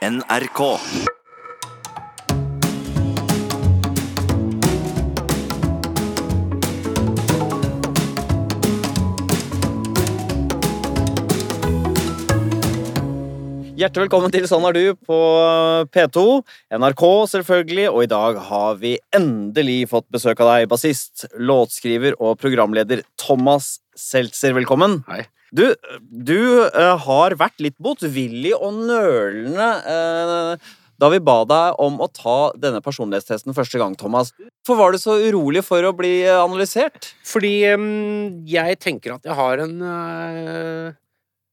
NRK. Hjertelig velkommen til Sånn er du på P2, NRK selvfølgelig, og i dag har vi endelig fått besøk av deg, bassist, låtskriver og programleder Thomas Seltzer. Velkommen. Hei. Du, du uh, har vært litt motvillig og nølende uh, da vi ba deg om å ta denne personlighetstesten første gang, Thomas. Hvorfor var du så urolig for å bli eh, analysert? Fordi um, jeg tenker at jeg har en uh,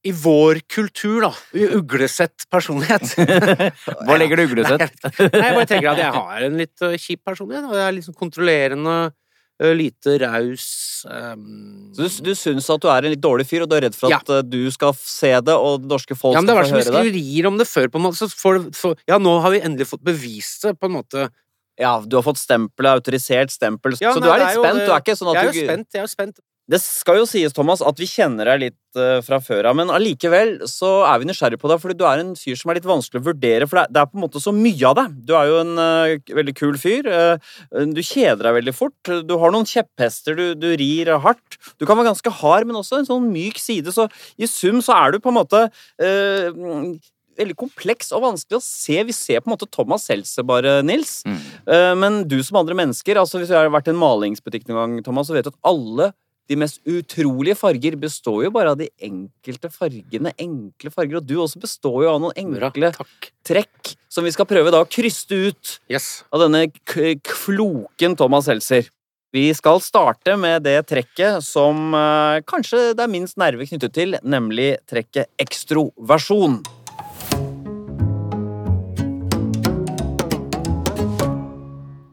I vår kultur, da. Uglesett personlighet. Hva legger du uglesett? Nei, jeg bare tenker at jeg har en litt kjip personlighet. Og jeg er litt sånn kontrollerende, lite raus. um... Så du, du syns at du er en litt dårlig fyr, og du er redd for at ja. du skal se det, og det norske folk ja, men det har skal vært så mye høre det? skriverier om det før, på en måte. Så for, får, ja, nå har vi endelig fått bevist det, på en måte. Ja, du har fått stempelet, autorisert stempel, Ja, så nei, du er litt er spent? Jo, Du er ikke sånn at Jeg er jo spent. jeg er jo spent. Det skal jo sies, Thomas, at vi kjenner deg litt eh, fra før av, men allikevel så er vi nysgjerrige på deg, fordi du er en fyr som er litt vanskelig å vurdere, for det er, på en måte så mye av deg. Du er jo en uh, veldig kul fyr. Uh, du kjeder deg veldig fort. Du har noen kjepphester, du, du rir hardt. Du kan være ganske hard, men også en sånn myk side, så i sum så er du på en måte uh, veldig kompleks og vanskelig å se. Vi ser på en måte Thomas Seltzer bare, Nils. Mm. Men du som andre mennesker, altså hvis du har vært i en malingsbutikk noen gang, Thomas, så vet du at alle de mest utrolige farger består jo bare av de enkelte fargene. Enkle farger. Og du også består jo av noen enkle Bra, trekk som vi skal prøve da å kryste ut Yes. av denne k floken Thomas Helser. Vi skal starte med det trekket som eh, kanskje det er minst nerve knyttet til, nemlig trekket ekstroversjon.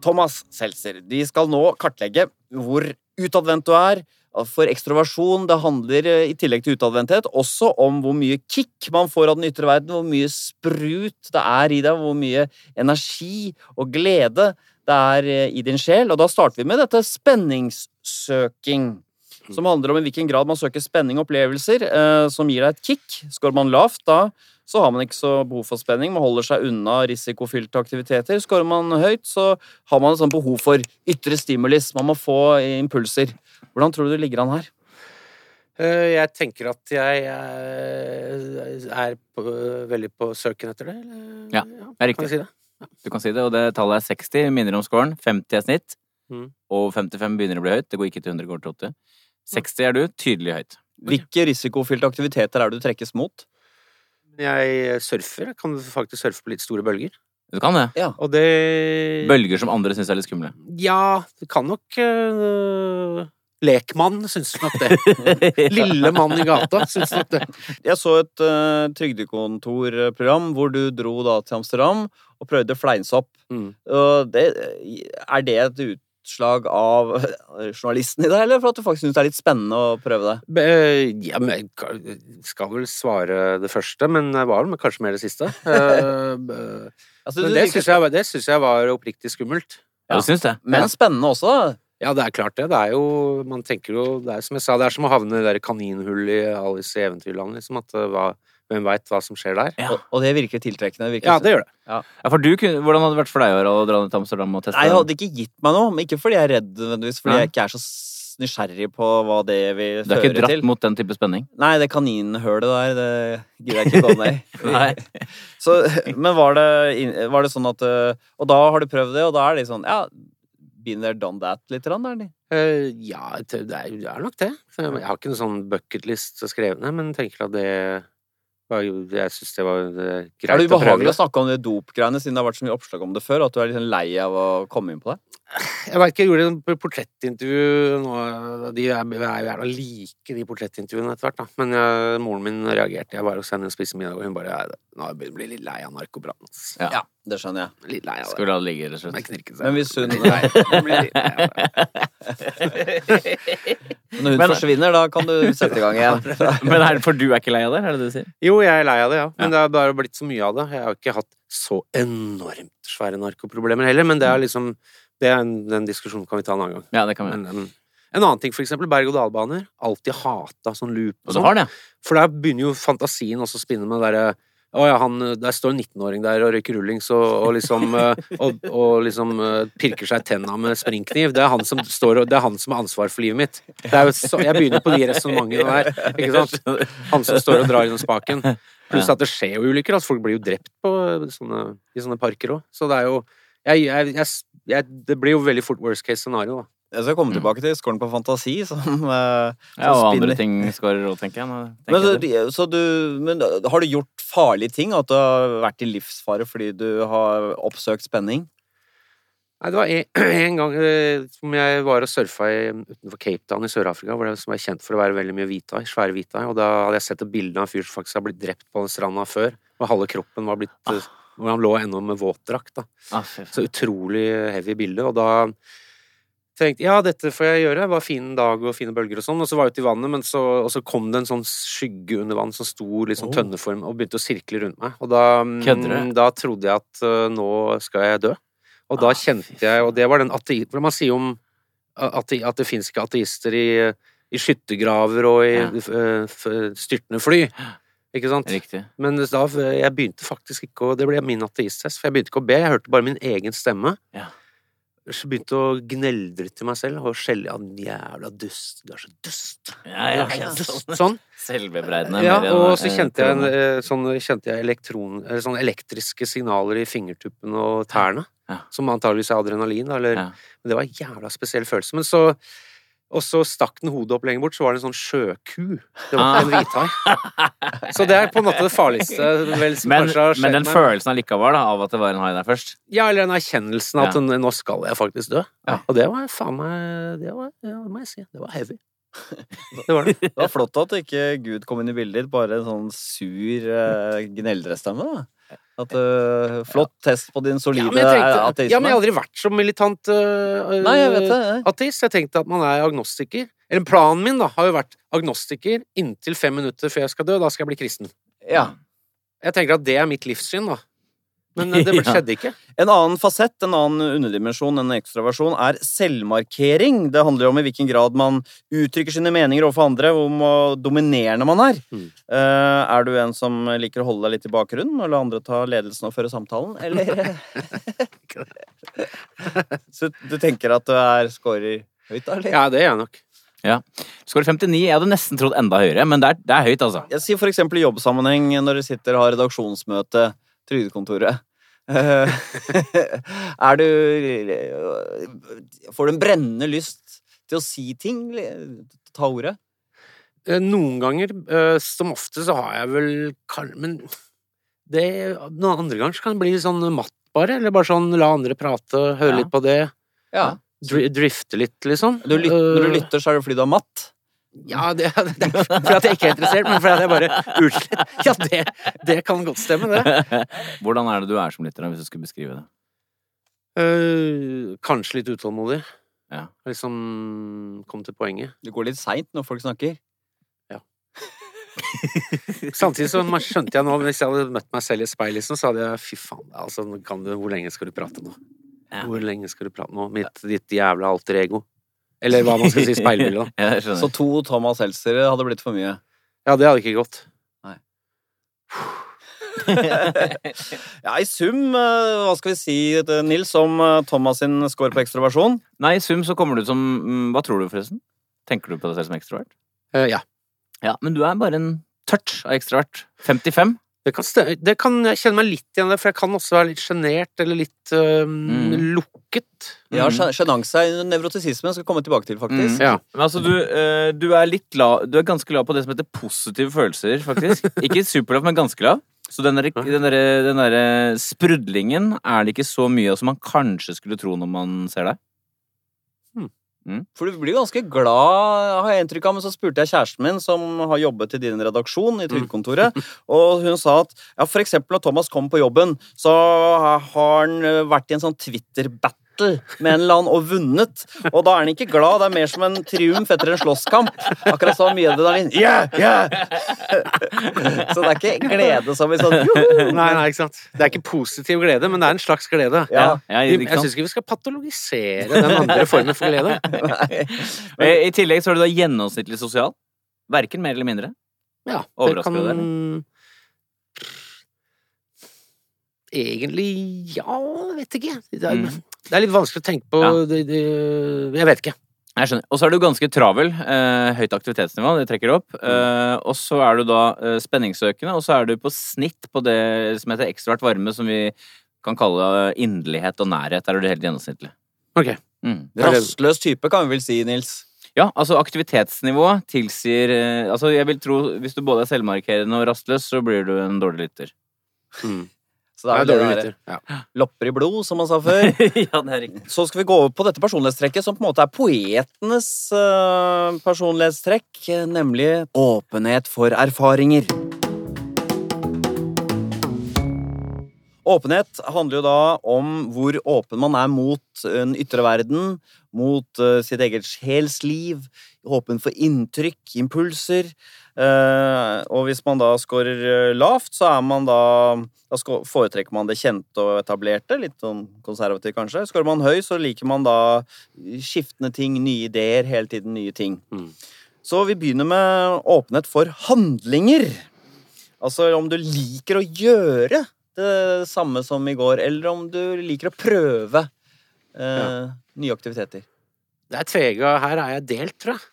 Thomas Seltzer, de skal nå kartlegge hvor utadvendt du er. For ekstroversjon det handler eh, i tillegg til utadvendthet også om hvor mye kick man får av den ytre verden, hvor mye sprut det er i deg, hvor mye energi og glede det er eh, i din sjel. Og da starter vi med dette spenningssøking. Som handler om i hvilken grad man søker spenning og opplevelser eh, som gir deg et kick. Skårer man lavt, da så har man ikke så behov for spenning. Man holder seg unna risikofylte aktiviteter. Skårer man høyt, så har man et sånt behov for ytre stimulis. Man må få impulser. Hvordan tror du det ligger an her? Eh, Jeg tenker at jeg eh, er på, veldig på søken etter det. Eller? Ja, det er riktig. Kan si det? Du kan si det, og det tallet er 60, minner om scoren. 50 er snitt. Mm. Og 55 begynner å bli høyt. Det går ikke til 100, går til 80. 60 er du, tydelig høyt. Hvilke risikofylte aktiviteter er det du trekkes mot? Jeg surfer. Jeg kan faktisk surfe på litt store bølger. Du kan det. Og det Bølger som andre syns er litt skumle. Ja, det kan nok uh, Lekmann syns nok det. Lille mann i gata syns nok det. Jeg så et uh, trygdekontorprogram hvor du dro da til Amsterdam og prøvde fleinsopp. Mm. Uh, det, er det et utslag av journalisten i deg, eller for at du faktisk syns det er litt spennende å prøve det? Be- Ja, men jeg skal vel svare det første, men det var vel kanskje mer det siste. Eh, Altså, det syns jeg, synes jeg var oppriktig skummelt. Ja, du syns det? Men spennende også, da. Ja, det er klart det. Det er jo Man tenker jo Det er som jeg sa, det er som å havne i det der kaninhullet i Alice i Eventyrland, liksom. At eh, hva, hvem veit hva som skjer der? Ja. Og, og det virker tiltrekkende. Det virker Ja, det gjør det. Ja, for du kunne, Hvordan hadde det vært for deg å dra ned til Amsterdam og teste? Nei, jeg hadde ikke gitt meg noe. Men ikke fordi jeg er redd, nødvendigvis, fordi jeg ikke er så nysgjerrig på hva det vil Du er ikke dratt til. mot den type spenning? Nei, det kaninhølet der, det gidder jeg ikke gå ned i. Nei. Så, men var det, var det sånn at øh, Og da har du prøvd det, og da er det sånn Ja, been there, done that litt, eller? er det? Eh, ja, det er, det er nok det. Jeg har ikke noen sånn bucketlist skrevet ned, men tenker at det Jeg syns det var greit Er greit det å ubehagelig å det. snakke om de dopgreiene, siden det har vært så mye oppslag om det før, at du er litt sånn lei av å komme inn på det? Jeg vet ikke, jeg gjorde et portrettintervju nå De er, jo gjerne like, de portrettintervjuene etter hvert, da. Men jeg, moren min reagerte. Jeg var hos henne og spiste middag, og hun bare Nå har jeg begynt å bli litt lei av narkobrannen. Ja, Ja. det skjønner jeg. Litt lei av vi la det ligge, rett og Men slett? Men hvis hun Nei, blir litt lei av det. Når hun Men- forsvinner, da kan du sette i gang igjen. Men er det for du er ikke lei av det? Er det det du sier? Jo, jeg er lei av det, ja. Men det har bare blitt så mye av det. Jeg har jo ikke hatt så enormt svære narkoproblemer heller, men det er liksom det er en, Den diskusjonen kan vi ta en annen gang. Ja, det kan vi. Men, en, en annen ting, for eksempel berg-og-dal-baner. Alltid hata sånn loop Og det? For der begynner jo fantasien også å spinne med det derre Å ja, han, der står en 19-åring der og røyker rullings og, og liksom, eh, og, og liksom eh, pirker seg i tenna med springkniv. Det er, han som står, og- det er han som har ansvar for livet mitt. Er så, jeg begynner på de resonnementene der. Ikke sant? Han som står og drar gjennom spaken. Pluss at det skjer jo ulykker. Altså folk blir jo drept på sånne, i sånne parker òg. Så det er jo jeg, jeg, jeg, jeg, Det blir jo veldig fort worst case scenario, da. Jeg skal komme tilbake til scoren på fantasi, som som Ja, og spinner. andre ting skårer òg, tenker jeg. Tenker Men, så, så du, men har du gjort farlige ting? At du har vært i livsfare fordi du har oppsøkt spenning? Nei, det var en, en gang eh, som jeg var og surfa i, utenfor Cape Town i Sør-Afrika, hvor det, som er kjent for å være veldig mye hvita, svære hvita, og da hadde jeg sett et bilde av en fyr som faktisk har blitt drept på den stranda før, og halve kroppen var blitt eh, Hvor han lå ennå med våtdrakt. Ah. Så utrolig heavy bilde, og da tenkte jeg ja, dette får jeg gjøre, det var fin dag og fine bølger og sånn, og så var jeg ute i vannet, men så, og så kom det en sånn skygge under vann som sto litt sånn Oh. tønneform og begynte å sirkle rundt meg, og da, mm, da trodde jeg at uh, nå skal jeg dø. Og da Ah, kjente jeg, og det var den atei... For man sier om at, det- at det finnes ikke ateister i, i skyttergraver og i Ja. øh, f- styrtende fly. Ikke sant? Riktig. Men da, jeg begynte faktisk ikke å Det ble min ateisttest, for jeg begynte ikke å be. Jeg hørte bare min egen stemme. Ja. Så begynte å gneldre til meg selv og skjelle ja, den jævla dust. Du er så dust. Ja, ja, ja, så sånn. dust. Sånn. Selvbebreidende. Ja, og så eh, kjente jeg, en, eh, sånn, kjente jeg elektron, eller sånn elektriske signaler i fingertuppene og tærne. Ja. Som antageligvis er adrenalin. Eller, Ja. Men det var en jævla spesiell følelse. Men så og så stakk den hodet opp lenger bort, så var det en sånn sjøku. Det var Ah. ikke en hvithai. Så det er på en måte det farligste vel, som Men, kanskje har skjedd men den med. følelsen allikevel, da, av at det var en hai der først Ja, eller den erkjennelsen at Ja. nå skal jeg faktisk dø. Ja. Og det var faen meg Det var, ja, det må jeg si. Det var heavy. Det var det. Det var flott at ikke Gud kom inn i bildet, bare en sånn sur uh, gneldrestemme. da. At, uh, flott test på din solide ja, ateisme. ja, men jeg har aldri vært så militant uh, Nei, jeg vet det. jeg. ateist. Jeg tenkte at man er agnostiker. Eller planen min da, har jo vært agnostiker inntil fem minutter før jeg skal dø. Da skal jeg bli kristen. Ja. Jeg tenker at det er mitt livssyn, da. Men øh, det Ja. skjedde ikke. En annen fasett, en annen underdimensjon, en ekstraversjon, er selvmarkering. Det handler om i hvilken grad man uttrykker sine meninger overfor andre, hvor dominerende man er. Mm. Eh, er du en som liker å holde deg litt i bakgrunnen og la andre ta ledelsen og føre samtalen, eller Så du tenker at du er scorer høyt, da? Ja, det er jeg nok. Ja. Skår 59. Jeg hadde nesten trodd enda høyere, men det er, det er høyt, altså. Jeg sier for eksempel i jobbsammenheng når du sitter og har redaksjonsmøte, Trygdekontoret. Eh, er du Får du en brennende lyst til å si ting? Ta ordet? Eh, Noen ganger, øh, som ofte, så har jeg vel Men det Noen andre ganger så kan det bli sånn matt, bare. Eller bare sånn la andre prate, høre Ja. litt på det. Ja. Drifte litt, liksom. Du lytter, når du lytter, så er det fordi du er matt? Ja, det, det er fordi at jeg ikke er interessert, men fordi at jeg bare utslett. Ja, det, det kan godt stemme, det. Hvordan er det du er som lytter, hvis du skulle beskrive det? Uh, kanskje litt utålmodig. Ja. Liksom kom til poenget. Det går litt seint når folk snakker. Ja. Samtidig så skjønte jeg nå, hvis jeg hadde møtt meg selv i et speil, liksom, så hadde jeg fy faen, altså, kan du, hvor lenge skal du prate nå? Ja. Hvor lenge skal du prate nå? Mitt, ditt jævla alter ego. Eller hva man skal si, speilbilde, da. Ja, Så to Thomas Seltzer hadde blitt for mye. Ja, det hadde ikke gått. Ja, i sum, eh, hva skal vi si, eh, Nils, om eh, Thomas sin score på ekstroversjon? Nei, i sum så kommer du ut som mm, Hva tror du, forresten? Tenker du på deg selv som ekstrovert? Uh, ja. Ja, men du er bare en touch av ekstrovert. 55. Det kan, det kan jeg kjenne meg litt igjen i, for jeg kan også være litt sjenert eller litt øh, Mm. lukket. Ja, Mm. Ja, sjenanse er nevrotisisme, skal komme tilbake til, faktisk. Mm. Ja. Men altså, du, eh, du er litt lav Du er ganske glad på det som heter positive følelser, faktisk. Ikke superlav, men ganske lav. Så den derre den der, den der sprudlingen er det ikke så mye av som man kanskje skulle tro når man ser deg. For du blir ganske glad, har jeg inntrykk av, men så spurte jeg kjæresten min, som har jobbet i din redaksjon i Trygdekontoret, og hun sa at ja, for eksempel når Thomas kom på jobben, så har han vært i en sånn Twitter-battle med en eller annen og vunnet, og da er han ikke glad, det er mer som en triumf etter en slåsskamp. Akkurat så mye adrenalin. Yeah, yeah! så det er ikke glede som i sånn juhu! Nei, nei, ikke sant. Det er ikke positiv glede, men det er en slags glede. Ja. Ja, Jeg jeg syns ikke vi skal patologisere den andre formen for glede. Nei. Eh, I tillegg så er du da gjennomsnittlig sosial. Verken mer eller mindre. Ja, Overrasker det deg, egentlig ja, vet ikke. Det er, Mm. Det er litt vanskelig å tenke på Ja. det, det, Jeg vet ikke. Jeg skjønner. Og så er du ganske travel. Eh, høyt aktivitetsnivå, det trekker opp. Eh, og så er du da eh, spenningssøkende, og så er du på snitt på det som heter ekstravert varme, som vi kan kalle eh, inderlighet og nærhet. Der er du helt gjennomsnittlig. Ok. Mm. Rastløs type, kan vi vel si, Nils. Ja, altså aktivitetsnivå tilsier eh, Altså, jeg vil tro hvis du både er selvmarkerende og rastløs, så blir du en dårlig lytter. Mm. Så det er dårlig det der lytter. Ja. lopper i blod, som man sa før. ja, det er riktig. Så skal vi gå over på dette personlighetstrekket, som på en måte er poetenes uh, personlighetstrekk, eh, nemlig åpenhet for erfaringer. Åpenhet handler jo da om hvor åpen man er mot en ytre verden, mot uh, sitt eget sjelsliv, åpen for inntrykk, impulser. Eh, og hvis man da scorer eh, lavt, så er man da Da foretrekker man det kjente og etablerte, litt sånn konservativt kanskje. Scorer man høy, så liker man da skiftende ting, nye ideer, hele tiden nye ting. Mm. Så vi begynner med åpenhet for handlinger. Altså om du liker å gjøre det samme som i går, eller om du liker å prøve eh, Ja. nye aktiviteter. Det er tvega. Her er jeg delt, tror jeg.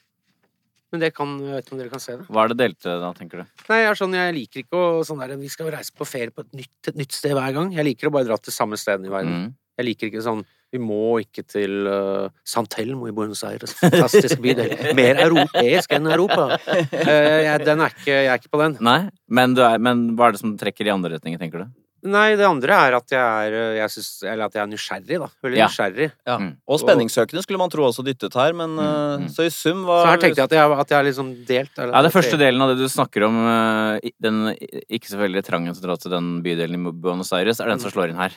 Men det kan, jeg vet ikke om dere kan se det. Hva er det delte da, tenker du? Nei, jeg sånn, jeg liker ikke å sånn der, Vi skal reise på ferie på et nytt, et nytt sted hver gang. Jeg liker å bare dra til samme sted i verden. Mm. Jeg liker ikke sånn Vi må ikke til uh, San Telmo i Buenos Aires. Fantastisk bydel. Mer europeisk enn Europa. Uh, jeg, den er ikke, jeg er ikke på den. Nei, men, du er, men hva er det som trekker i andre retninger, tenker du? Nei, det andre er at jeg er, eh, jeg synes, eller at jeg er nysgjerrig, da. Veldig Ja. nysgjerrig. Ja. Mm. Og spenningssøkende skulle man tro også dyttet her, men Mm, eh, mm. så i sum var Så her tenkte jeg at jeg, at jeg er liksom delt. eller Ja, det første delen av det du snakker om, eh, den ikke så veldig trangen til å dra til den bydelen i Buenos Aires, er den som slår inn her.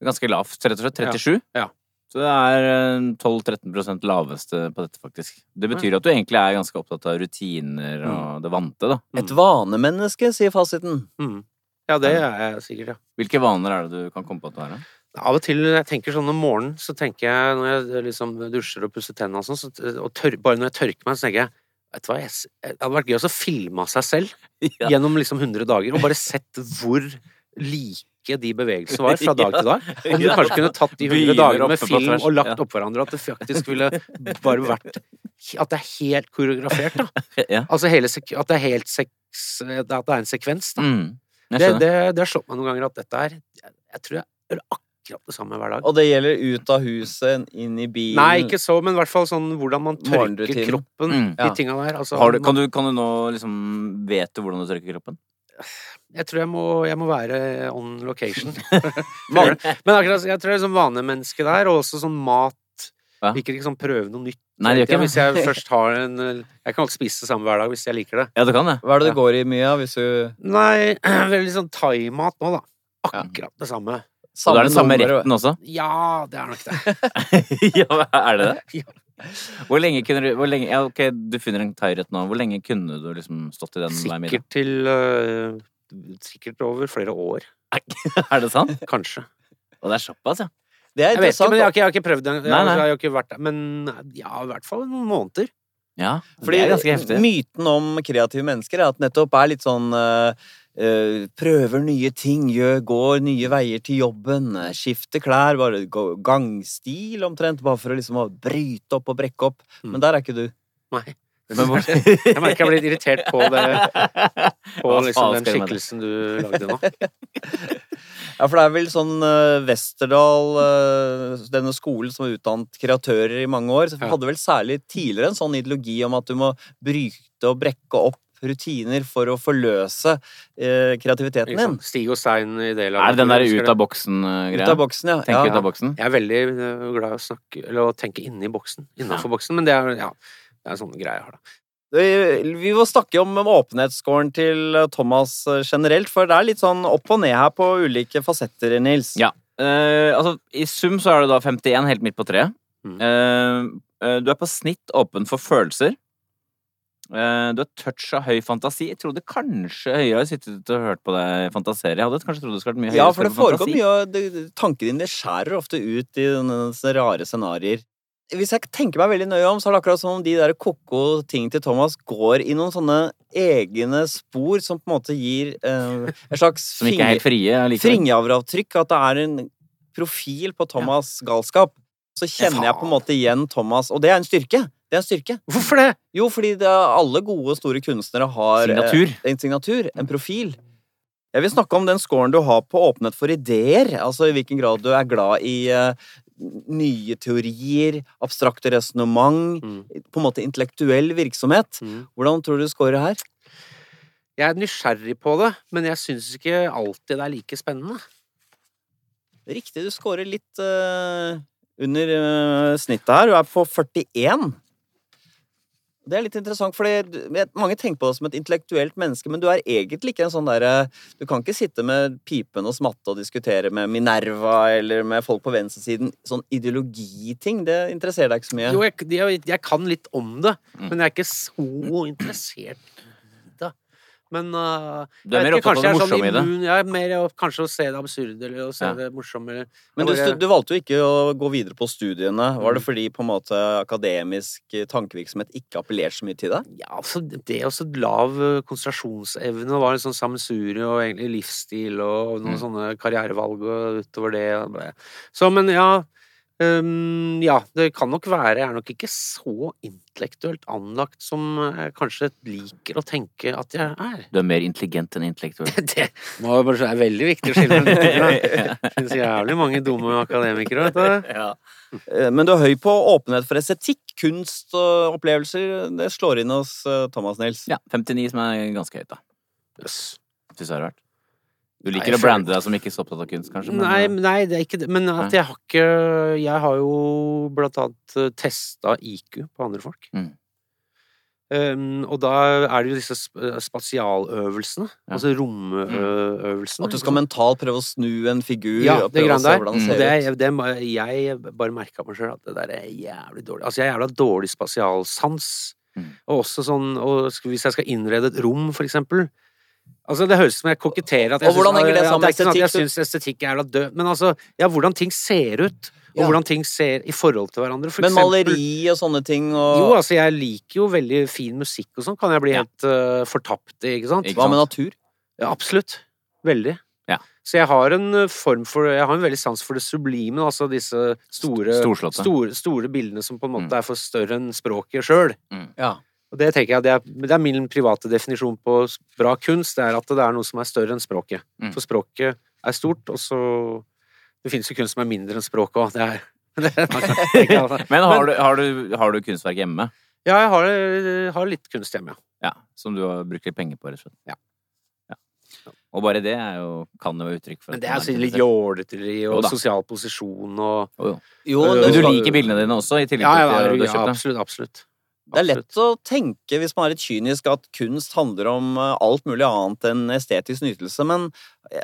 Er Ganske lavt, rett og slett. 37. Ja. Så det er eh, 12-13 laveste på dette, faktisk. Det betyr at du egentlig er ganske opptatt av rutiner og det vante, da. Et vanemenneske, sier fasiten. Mm. Ja, det er jeg sikkert, ja. Hvilke vaner er det du kan komme på at du har? Av og til jeg tenker sånn om morgenen, så tenker jeg når jeg liksom dusjer og pusser tennene og sånn, så, og tør, bare når jeg tørker meg, så tenker jeg Vet du hva, jeg, det hadde vært gøy å filme seg selv Ja. gjennom liksom 100 dager, og bare sett hvor like de bevegelsene var fra dag til dag. Om du kanskje kunne tatt de 100 Begynner dagene med film og lagt opp oppå hverandre, at det faktisk ville bare vært At det er helt koreografert, da. Altså hele sek at det er helt seks At det er en sekvens, da. Det, det, det har slått meg noen ganger at dette er Jeg, jeg tror jeg gjør akkurat det samme hver dag. Og det gjelder ut av huset, inn i bilen Nei, ikke så, men i hvert fall sånn hvordan man tørker kroppen. Mm. De Ja. tinga der. Altså, Har du, kan, du, kan du nå liksom Vet du hvordan du tørker kroppen? jeg tror jeg må, jeg må være on location. men akkurat, jeg tror jeg er sånn vanemenneske der, og også sånn mat. Ja. Ikke liksom prøve noe nytt. Nei, det gjør ikke Hvis jeg først har en Jeg kan alltid spise det samme hver dag hvis jeg liker det. Ja, du kan det. Hva er det Ja. det går i mye av hvis du Nei, veldig sånn thaimat nå, da. Akkurat det samme. Og det er den samme retten også? Ja, det er nok det. ja, er det det? Ja. Hvor lenge kunne du hvor lenge, ja, Ok, du finner en thairett nå. Hvor lenge kunne du liksom stått i den hver middag? Sikkert til øh, Sikkert over flere år. Er det sant? Kanskje. Og det er såpass, ja. Det er Jeg vet ikke, interessant. men jeg har ikke, jeg har ikke prøvd det. Jeg, Nei, nei. jeg har ikke vært der. Men ja, i hvert fall noen måneder. Ja, Fordi det er ganske heftig. myten om kreative mennesker er at nettopp er litt sånn eh, eh, Prøver nye ting, gjør, går nye veier til jobben, eh, skifter klær, bare gangstil omtrent, bare for å liksom å bryte opp og brekke opp. Mm. Men der er ikke du. Nei. Men hvor- Jeg merker jeg blir irritert på, det, på liksom den skikkelsen du lagde nå. Ja, for det er vel sånn uh, Westerdal, uh, denne skolen som har utdannet kreatører i mange år, så Ja. hadde vel særlig tidligere en sånn ideologi om at du må bryte og brekke opp rutiner for å forløse eh, kreativiteten din. Stig og stein i det Er det den der ut av boksen-greia? Ut av boksen, ja. Tenk ja. ut av boksen? Jeg er veldig øh, glad i å snakke Eller å tenke inni boksen. Innafor boksen. Men det er ja, det er en sånn greie jeg har, da. Vi må snakke om åpenhetsscoren til Thomas eh, generelt, for det er litt sånn opp og ned her på ulike fasetter, Nils. Ja. Eh, altså, I sum så er det da 51, helt midt på treet. Mm. Eh, eh, du er på snitt åpen for følelser. Eh, du har touch av høy fantasi. Jeg trodde kanskje Høie har sittet og hørt på deg fantasere. Jeg hadde kanskje trodd det skulle vært mye høyere Ja, for det foregår mye det- Tankene dine skjærer ofte ut i denne rare scenarioer. Hvis jeg tenker meg veldig nøye om, så er det akkurat som om de der ko-ko ting til Thomas går i noen sånne egne spor som på en måte gir eh, en slags Som ikke er helt frie allikevel. At det er en profil på Thomas' galskap. Så kjenner jeg på en måte igjen Thomas, og det er en styrke. Det er en styrke. Hvorfor det? Jo, fordi det alle gode, store kunstnere har eh, Signatur. en signatur, en profil. Jeg vil snakke om den scoren du har på åpenhet for ideer. Altså i hvilken grad du er glad i eh, nye teorier, abstrakte resonnement, Mm. på en måte intellektuell virksomhet. Mm. Hvordan tror du du scorer her? Jeg er nysgjerrig på det, men jeg syns ikke alltid det er like spennende. Riktig, du scorer litt uh, under uh, snittet her. Du er på 41. Det er litt interessant, fordi mange tenker på deg som et intellektuelt menneske, men du er egentlig ikke en sånn derre Du kan ikke sitte med pipen og smatte og diskutere med Minerva eller med folk på venstresiden. Sånn ideologiting, det interesserer deg ikke så mye. Jo, jeg, jeg, jeg kan litt om det, Mm. men jeg er ikke så interessert. Men uh, Du er mer opptatt av det morsomme sånn i det. Ja, er mer kanskje å se det absurde eller å se Ja. det morsomme. Men du, du valgte jo ikke å gå videre på studiene. Var det Mm. fordi på en måte akademisk tankevirksomhet ikke appellerte så mye til deg? Ja, altså, det og også lav eh, konsentrasjonsevne, var en sånn sammensurium og egentlig livsstil og noen Mm. sånne karrierevalg og utover det. Så, men ja ehm, Ja, det kan nok være Jeg er nok ikke så intellektuelt anlagt som jeg kanskje liker å tenke at jeg er. Du er mer intelligent enn intellektuell. Det må jo bare er veldig viktig å skille mellom de. Det finnes jævlig mange dumme akademikere, vet du. Ja. Men du er høy på åpenhet for estetikk, kunst og opplevelser. Det slår inn hos eh, Thomas Nils. Ja, 59 som er ganske høyt, da. Yes. Syns jeg det har vært. Du liker nei, å brande deg som ikke så opptatt av kunst, kanskje? men- Nei, nei, det er ikke det. Men at jeg har ikke Jeg har jo blant annet testa IQ på andre folk. Mm. Um, og da er det jo disse spasialøvelsene. Ja. Altså romøvelsene. At du skal mentalt prøve å snu en figur Ja, og prøve å se hvordan den det ser det, ut. Det, det, jeg bare merka meg sjøl at det der er jævlig dårlig. Altså, jeg er jævla dårlig spasialsans. Mm. Og også sånn og Hvis jeg skal innrede et rom, for eksempel. Altså, det høres ut som jeg koketterer. At jeg Og hvordan henger det sammen med estetikk? sånn at Jeg syns estetikk er jævla død. Men altså, ja, hvordan ting ser ut. Og Ja. hvordan ting ser i forhold til hverandre. For Men eksempel- maleri og sånne ting og Jo, altså, jeg liker jo veldig fin musikk og sånn. Kan jeg bli Ja. helt uh, fortapt i, ikke sant? Hva med natur? Ja, absolutt. Veldig. Ja. Så jeg har en eh, form for Jeg har en veldig sans for det sublime, altså disse store Store, store bildene som på en måte Mm. er for større enn språket sjøl. Ja. Og det tenker jeg det er, det er min private definisjon på bra kunst, det er at det er noe som er større enn språket. Mm. For språket er stort, og så Det finnes jo kunst som er mindre enn språket òg. Det er. Men har du, har, du, har du kunstverk hjemme? Ja, jeg har, eh, har litt kunst hjemme, ja. Ja, Som du har brukt litt penger på, rett og slett? Ja. Ja. Og bare det er jo, kan jo være uttrykk for Men det er altså litt jåleteri Jo og da. sosial posisjon og Jo, jo. Jo, Øh, det, Men du liker bildene dine også, i tillegg Ja, ja, til at ja, du har kjøpt dem? absolutt. absolutt. Det er lett å tenke, hvis man er litt kynisk, at kunst handler om eh, alt mulig annet enn estetisk nytelse. Men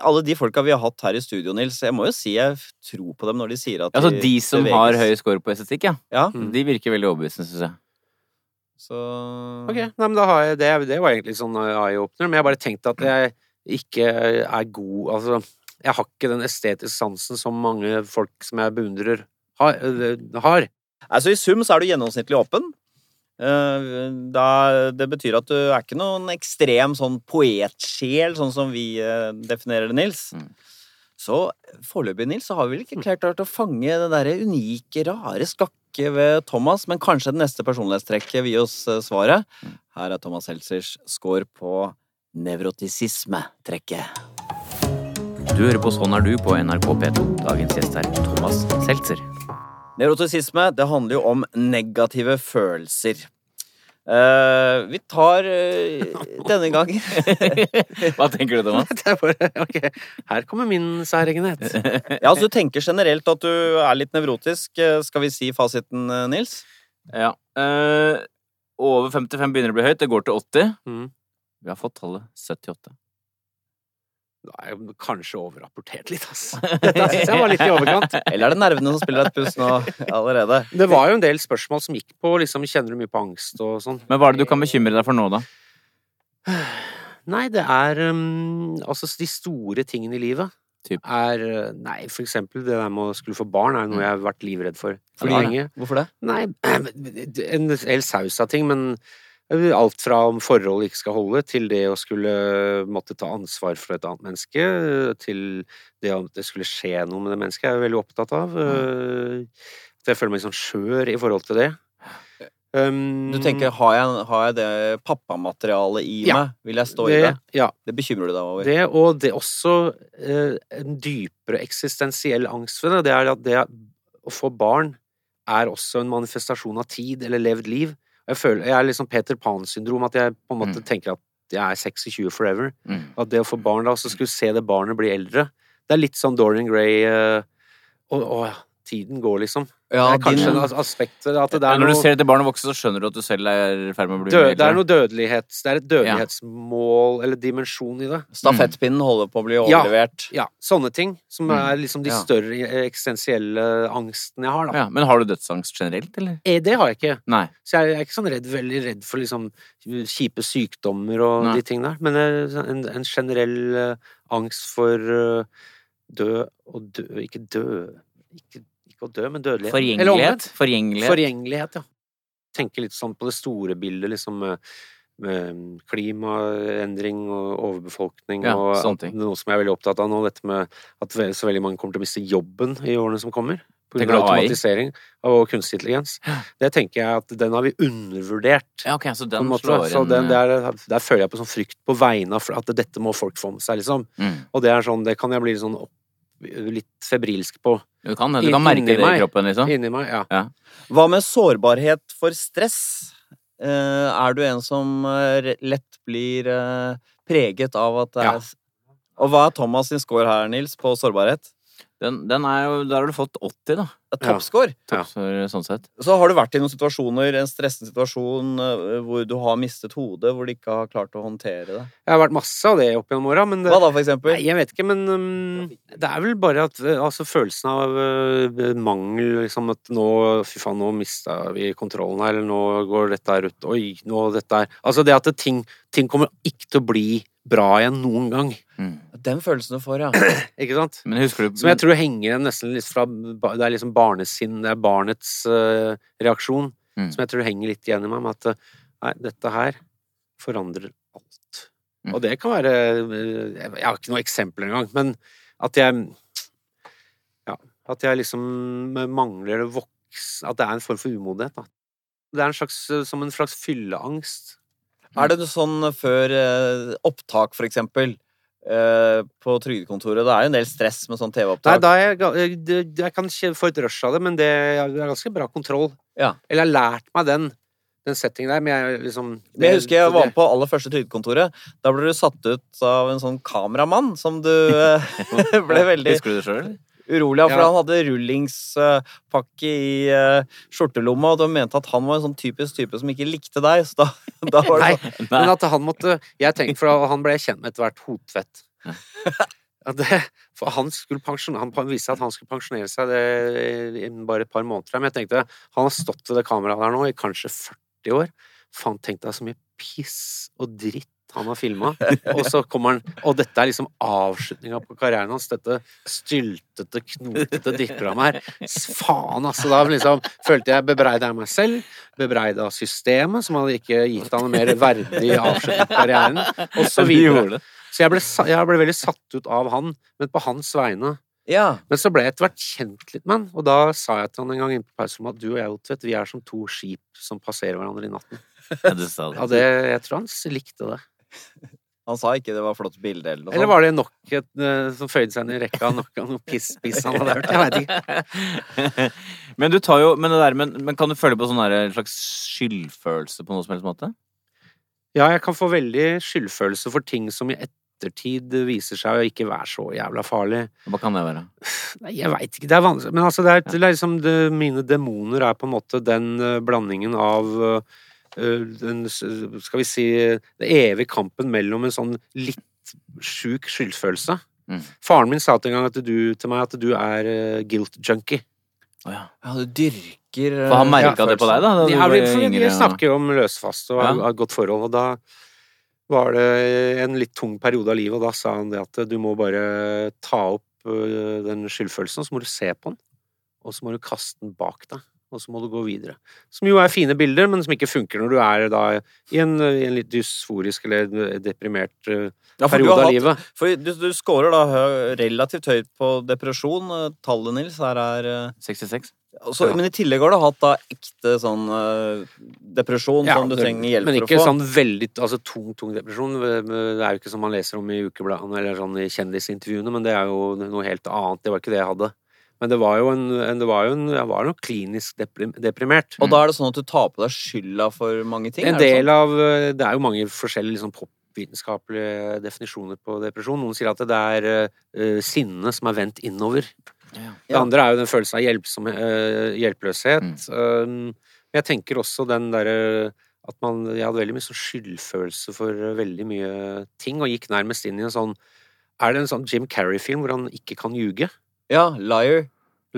alle de folka vi har hatt her i studio, Nils, jeg må jo si jeg tror på dem når de sier at Altså de som beveges. har høy score på estetikk, ja. Ja, Mm. De virker veldig overbevisende, syns jeg. så Ok, nei, men da har jeg det. Det var egentlig sånn eye-opener, men jeg bare tenkte at jeg ikke er god Altså, jeg har ikke den estetiske sansen som mange folk som jeg beundrer, har. øh, har. Altså I sum så er du gjennomsnittlig åpen. Eh, Da, det betyr at du er ikke noen ekstrem sånn poetsjel, sånn som vi eh, definerer det, Nils. Mm. Så foreløpig, Nils, så har vi vel ikke klart å fange det derre unike, rare skakket ved Thomas, men kanskje det neste personlighetstrekket vil gi oss eh, svaret. Her er Thomas Seltzers score på nevrotisisme-trekket. Du hører på Sånn er du på NRK P2. Dagens gjest er Thomas Seltzer. Nevrotisisme, det handler jo om negative følelser. Uh, vi tar uh, denne gangen Hva tenker du, Thomas? Det er bare, ok, her kommer min særegenhet. Ja, altså Du tenker generelt at du er litt nevrotisk. Eh, Skal vi si fasiten, Nils? Ja. Uh, over 55 begynner å bli høyt. Det går til 80. Mm. Vi har fått tallet 78. Da er jeg kanskje overrapportert litt, ass. Dette syns jeg var litt i overkant. Eller er det nervene som spiller et puss nå allerede? Det var jo en del spørsmål som gikk på liksom, Kjenner du mye på angst og sånn? Men hva er det du kan bekymre deg for nå, da? Nei, det er um, altså de store tingene i livet. Typ. er eh, Nei, for eksempel det der med å skulle få barn er noe jeg har vært livredd for Fordi- lenge. Hvorfor det? Nei, en hel saus av ting, men alt fra om forhold ikke skal holde, til det å skulle måtte ta ansvar for et annet menneske, til det at det skulle skje noe med det mennesket, jeg er veldig opptatt av. Eh, At jeg føler meg sånn skjør i forhold til det. Um, Du tenker, har jeg, har jeg det pappamaterialet i Ja. meg? Vil jeg stå i det? Ja. Det bekymrer du deg over? Det, og det er også eh, en dypere eksistensiell angst ved det. Det er at det å få barn er også en manifestasjon av tid eller levd liv. Jeg føler, jeg er liksom Peter Pan-syndrom, at jeg på en måte Mm. tenker at jeg er 26 forever. Mm. At det å få barn da, og så skulle se det barnet bli eldre Det er litt sånn Dorian Gray Å, uh, ja, tiden går, liksom. Ja, det er kanskje din- en as- aspekt at det er Når du noe ser etter barnet vokse, så skjønner du at du selv er i ferd med å bli død, Det er noe dødelighet Det er et dødelighetsmål eller dimensjon i det. Stafettpinnen holder på å bli overlevert. Ja, sånne ting. Som Mm. er liksom de Ja. større eksistensielle angsten jeg har, da. Ja, men har du dødsangst generelt, eller? Eh, Det har jeg ikke. Nei. Så jeg er ikke sånn redd, veldig redd for liksom kjipe sykdommer og Nei. de tingene der. Men eh, en, en generell eh, angst for død dø og død Ikke død Ikke, ikke å dø, men dødelighet. Forgjengelighet. Forgjengelighet. Forgjengelighet, ja. Tenke litt sånn på det store bildet, liksom klimaendring og overbefolkning Ja, og noe som jeg er veldig opptatt av nå, dette med at så veldig mange kommer til å miste jobben i årene som kommer. På grunn av automatisering og kunstig intelligens. Det tenker jeg at den har vi undervurdert. Ja, ok, så den en måte. slår Så den, eh, der, der føler jeg på sånn frykt på vegne av at dette må folk få med seg, liksom. mm. Og det er sånn, det kan jeg bli sånn opp, litt febrilsk på Du kan, du kan merke det i meg. kroppen, liksom. inni meg. Ja. Hva med sårbarhet for stress? Eh, er du en som eh, lett blir eh, preget av at det Ja. er Og hva er Thomas sin score her, Nils, på sårbarhet? Den, den er jo Der har du fått 80, da. Toppscore. Ja. Så, sånn sett. Så har du vært i noen situasjoner, en stressende situasjon, eh, hvor du har mistet hodet, hvor du ikke har klart å håndtere det. Jeg har vært masse av det opp gjennom åra, men det, Hva da, for eksempel? Nei, jeg vet ikke, men um, det er vel bare at uh, altså, følelsen av uh, mangel liksom At nå Fy faen, nå mista vi kontrollen her, eller nå går dette her ut Oi, nå dette her Altså det at det, ting, ting kommer ikke til å bli bra igjen noen gang. Mm. Den følelsen du får, ja. Ikke sant? Men du Som jeg tror henger nesten litt fra Det er liksom barnesinn, det er barnets uh, reaksjon. Mm. Som jeg tror henger litt igjen i meg, med at uh, nei, dette her forandrer alt. Mm. Og det kan være uh, Jeg har ikke noen eksempler engang, men at jeg Ja, at jeg liksom mangler det voks... At det er en form for umodenhet, da. Det er en slags, som en slags fylleangst. Er det sånn før eh, opptak, for eksempel, eh, på trygdekontoret? Det er jo en del stress med sånn TV-opptak. da er jeg, jeg, jeg kan ikke få et rush av det, men det er ganske bra kontroll. Ja. Eller jeg har lært meg den, den settingen der, men jeg liksom Men jeg husker jeg var med på aller første trygdekontoret. Da ble du satt ut av en sånn kameramann som du eh, ble veldig Husker du det sjøl? Urolig av, for Ja. han hadde rullingspakke i uh, skjortelomma, og de mente at han var en sånn typisk type som ikke likte deg, så da, da var det Nei, sånn Nei. men at han måtte Jeg tenkte, for han ble kjent med etter hvert Hotvedt. Det, for han han viste at han skulle pensjonere seg det, innen bare et par måneder. Men jeg tenkte, han har stått ved det kameraet der nå i kanskje 40 år. Faen, tenk deg så mye piss og dritt han har filma. Og så kommer han Og dette er liksom avslutninga på karrieren hans. Dette styltete, knotete drittprogrammet her. Faen, altså. Da liksom følte jeg bebreida meg selv. Bebreida systemet, som hadde ikke gitt han en mer verdig avslutning på karrieren. Og så videre. Så jeg ble, jeg ble veldig satt ut av han, men på hans vegne. Ja. Men så ble jeg etter hvert kjent litt med han, og da sa jeg til han en gang inne på pauserommet at du og jeg, Otvedt, vi er som to skip som passerer hverandre i natten. Ja, det. Ja, det. det, jeg tror han likte det. Han sa ikke det var flott bilde eller noe Eller var det nok et eh, som føyde seg inn i rekka nok av noe piss-piss han hadde hørt? Jeg veit ikke. men du tar jo men, det der, men, men kan du føle på sånn en slags skyldfølelse på noe som helst måte? Ja, jeg kan få veldig skyldfølelse for ting som i ettertid viser seg å ikke være så jævla farlig. Hva kan det være? Nei, jeg veit ikke. Det er vanskelig. Men altså, det er, det er liksom det, Mine demoner er på en måte den eh, blandingen av eh, den, Skal vi si Den evige kampen mellom en sånn litt sjuk skyldfølelse. Mm. Faren min sa til en gang at du, til meg at du er eh, guilt junkie. Oh, ja. Ja, du dyrker eh, For han merka Ja, det på deg, da? da Ja, vi, vi yngre, og- snakker om løsfast og Ja. har et godt forhold, og da var det en litt tung periode av livet, og da sa han det at du må bare ta opp den skyldfølelsen, og så må du se på den, og så må du kaste den bak deg, og så må du gå videre. Som jo er fine bilder, men som ikke funker når du er da i en, i en litt dysforisk eller deprimert Ja, periode har av hatt- livet. For du, du scorer da hø- relativt høyt på depresjon. Eh, Tallet, Nils, her er eh, 66. så- Ja. Men i tillegg har du hatt da ekte sånn eh, depresjon Ja, som du det- trenger hjelp Men for ikke å få. sånn veldig altså tung, tung depresjon. Det er jo ikke som man leser om i ukebladene eller sånn i kjendisintervjuene, men det er jo noe helt annet. Det var ikke det jeg hadde. Men det var jo en, en, det var jo en jeg var nok klinisk deprimert. Og da er det sånn at du tar på deg skylda for mange ting? En er det del av eh, Det er jo mange forskjellige liksom, popvitenskapelige definisjoner på depresjon. Noen sier at det er uh, sinne som er vendt innover. Ja. Det andre er jo den følelsen av hjelpsom, uh, hjelpeløshet. Mm. Um, men jeg tenker også den derre at man Jeg hadde veldig mye sånn skyldfølelse for veldig mye ting, og gikk nærmest inn i en sånn Er det en sånn Jim Carrey-film hvor han ikke kan ljuge? Ja, liar.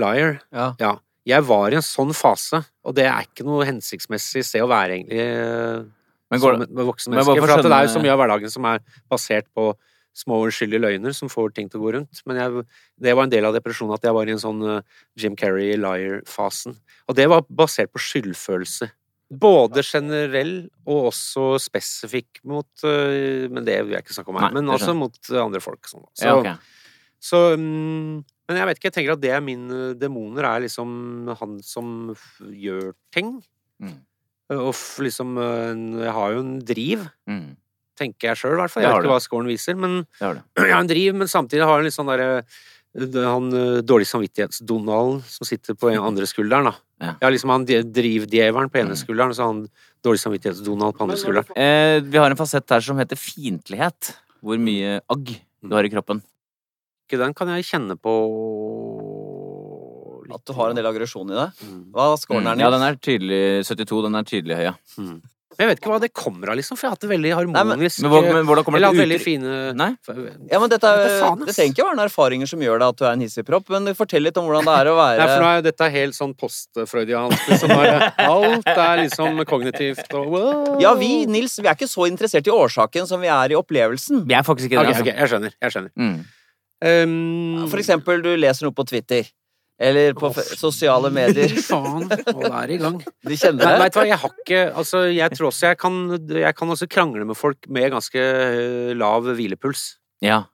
Liar. Ja. Jeg var i en sånn fase, og det er ikke noe hensiktsmessig sted å være, egentlig, eh, Men går som det, et med voksen men for For det er jo så mye av hverdagen som er basert på små uskyldige løgner som får ting til å gå rundt. Men jeg, det var en del av depresjonen at jeg var i en sånn eh, Jim Carrey liar-fasen. Og det var basert på skyldfølelse. Både generell og også spesifikk mot eh, Men det vil jeg ikke snakke om her. Men også mot andre folk. Sånn. Så, ja, okay. så mm, Men jeg vet ikke, jeg tenker at det er min eh, Demoner er liksom han som f- gjør ting. Mm. Og f- liksom eh, Jeg har jo en driv Mm, tenker jeg sjøl, i hvert fall. Jeg vet ikke hva scoren viser, men jeg har en driv, men samtidig har jeg litt sånn derre han eh, dårlig samvittighets-Donald som sitter på den andre skulderen, da. Ja. Jeg har liksom han drivdjevelen på ene Mm. skulderen, og så han dårlig samvittighets-Donald på andre skulderen. Eh, vi har en fasett her som heter fiendtlighet. Hvor mye agg du har i kroppen. Ikke den kan jeg kjenne på litt. At du har en del aggresjon i deg. Mm. Hva er scoren her, Mm, ja, den er tydelig 72. Den er tydelig høy, ja. Mm. Men jeg vet ikke hva det kommer av, liksom, for jeg har hatt det veldig harmonisk harmonisk Men, hvor, men hvordan kommer Eller det hatt veldig fine Nei? Ja, men dette, er, ass. det trenger ikke være noen erfaringer som gjør deg at du er en hissigpropp, men fortell litt om hvordan det er å være Nei, for nå er dette dette helt sånn postfreudiansk. Liksom, bare, alt er liksom kognitivt og wow. Ja, vi, Nils, vi er ikke så interessert i årsaken som vi er i opplevelsen. Vi er faktisk ikke det, okay, altså. okay, jeg skjønner. Jeg skjønner. Mm. Um, For eksempel, du leser noe på Twitter. Eller på oh, sosiale medier. Faen, nå er det i gang. De kjenner Nei, det. vet du hva, jeg har ikke Altså, jeg tror også jeg kan Jeg kan også krangle med folk med ganske eh, lav hvilepuls. Ja.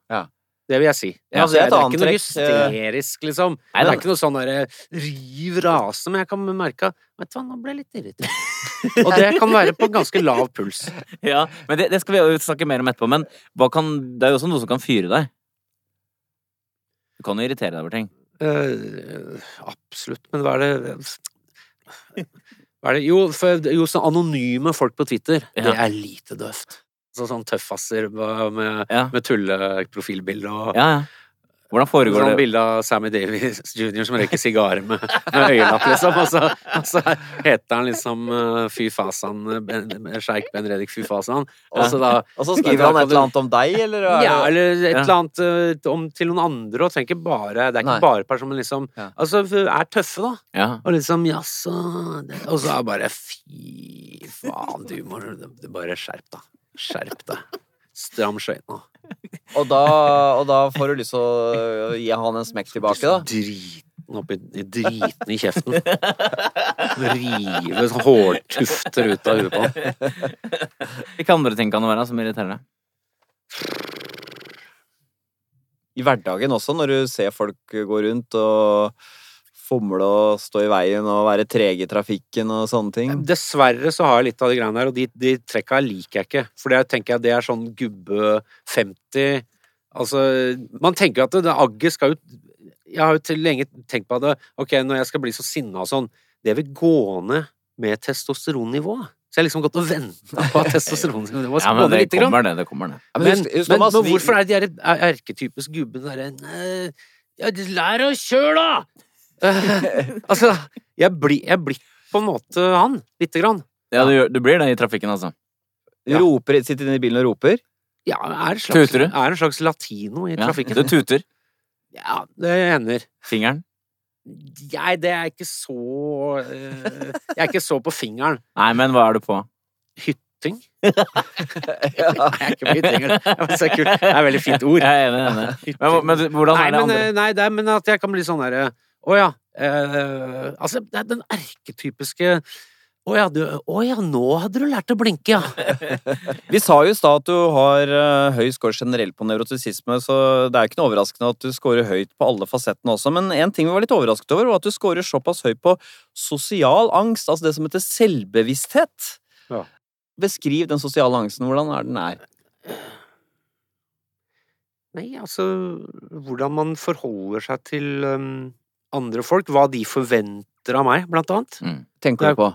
Det vil jeg si. Ja, altså, det er et det er ikke noe hysterisk, liksom. Nei, det er ikke noe sånn derre riv rase, men jeg kan merke Vet du hva, nå ble jeg litt irritert. Og det kan være på ganske lav puls. ja. Men det, det skal vi snakke mer om etterpå. Men hva kan, det er jo også noe som kan fyre deg. Du kan jo irritere deg over ting. Eh, absolutt, men hva er det Hva er det Jo, for, jo sånn anonyme folk på Twitter, det er lite døvt. Så sånn tøffasser med, Ja. med tulleprofilbilde og Ja, ja. Hvordan foregår Sånn det? bilde av Sammy Davis jr. som røyker sigarer med, med øyelapp, liksom. Og så, og så heter han liksom uh, Fy fasan, sjeik Ben Redik Fy fasan. Og så da Og så skriver han et eller annet om deg, eller? er ja, eller et eller annet uh, om, til noen andre, og tenker bare Det er Nei. ikke bare personer, men liksom Ja. Altså, er tøffe, da. Ja. Og liksom jaså Og så er bare Fy faen, du må du bare skjerp deg. Skjerp deg. Stram skøytene. Og, da, og da får du lyst til å gi han en smekk tilbake, da? Driten oppi Driten i kjeften. Rive sånn hårtufter ut av huet på han. Hvilke andre ting kan det være som irriterer deg? I hverdagen også, når du ser folk gå rundt og fomle og stå i veien og være trege i trafikken og sånne ting. Dessverre så har jeg litt av de greiene der, og de, de trekka liker jeg ikke. For det tenker jeg det er sånn gubbe 50 Altså, man tenker at det, det agget skal jo Jeg har jo til lenge tenkt på det. Ok, når jeg skal bli så sinna og sånn, det vil gå ned med testosteronnivået. Så jeg har liksom gått og venta på at testosteronnivået Ja, skal men gå ned det litt. Grann. kommer, det. Det kommer, ned. Ja, Men, husk- husk, men, Thomas, men hvorfor er de er- erketypisk gubbene derre ja, lær å kjøre, da! Eh, altså, jeg blir jeg blir på en måte han, lite grann. Ja, du, du blir det i trafikken, altså. Du roper, sitter inne i bilen og roper. Ja, er en slags, Tuter du? er en slags latino i Ja. trafikken. Du tuter. Ja, det hender. Fingeren. Nei, det er ikke så eh, Jeg er ikke så på fingeren. Nei, men hva er du på? Hytting. Ja. Nei, jeg er ikke på hytting. Det er så kult. Det er et veldig fint ord. Jeg er enig. enig. Men, men hvordan Nei, er det andre? men, nei, det er, men at jeg kan bli sånn derre Å ja. eh, altså, det er den erketypiske Å ja, du, å ja, nå hadde du lært å blinke, ja. Vi sa jo i stad at du har eh, høy score generelt på nevrotisisme, så det er ikke noe overraskende at du scorer høyt på alle fasettene også. Men en ting vi var litt overrasket over, var at du scorer såpass høyt på sosial angst, altså det som heter selvbevissthet. Ja. Beskriv den sosiale angsten. Hvordan er den er? Nei, altså Hvordan man forholder seg til um, andre folk. Hva de forventer av meg, blant annet. Mm. Tenker du på?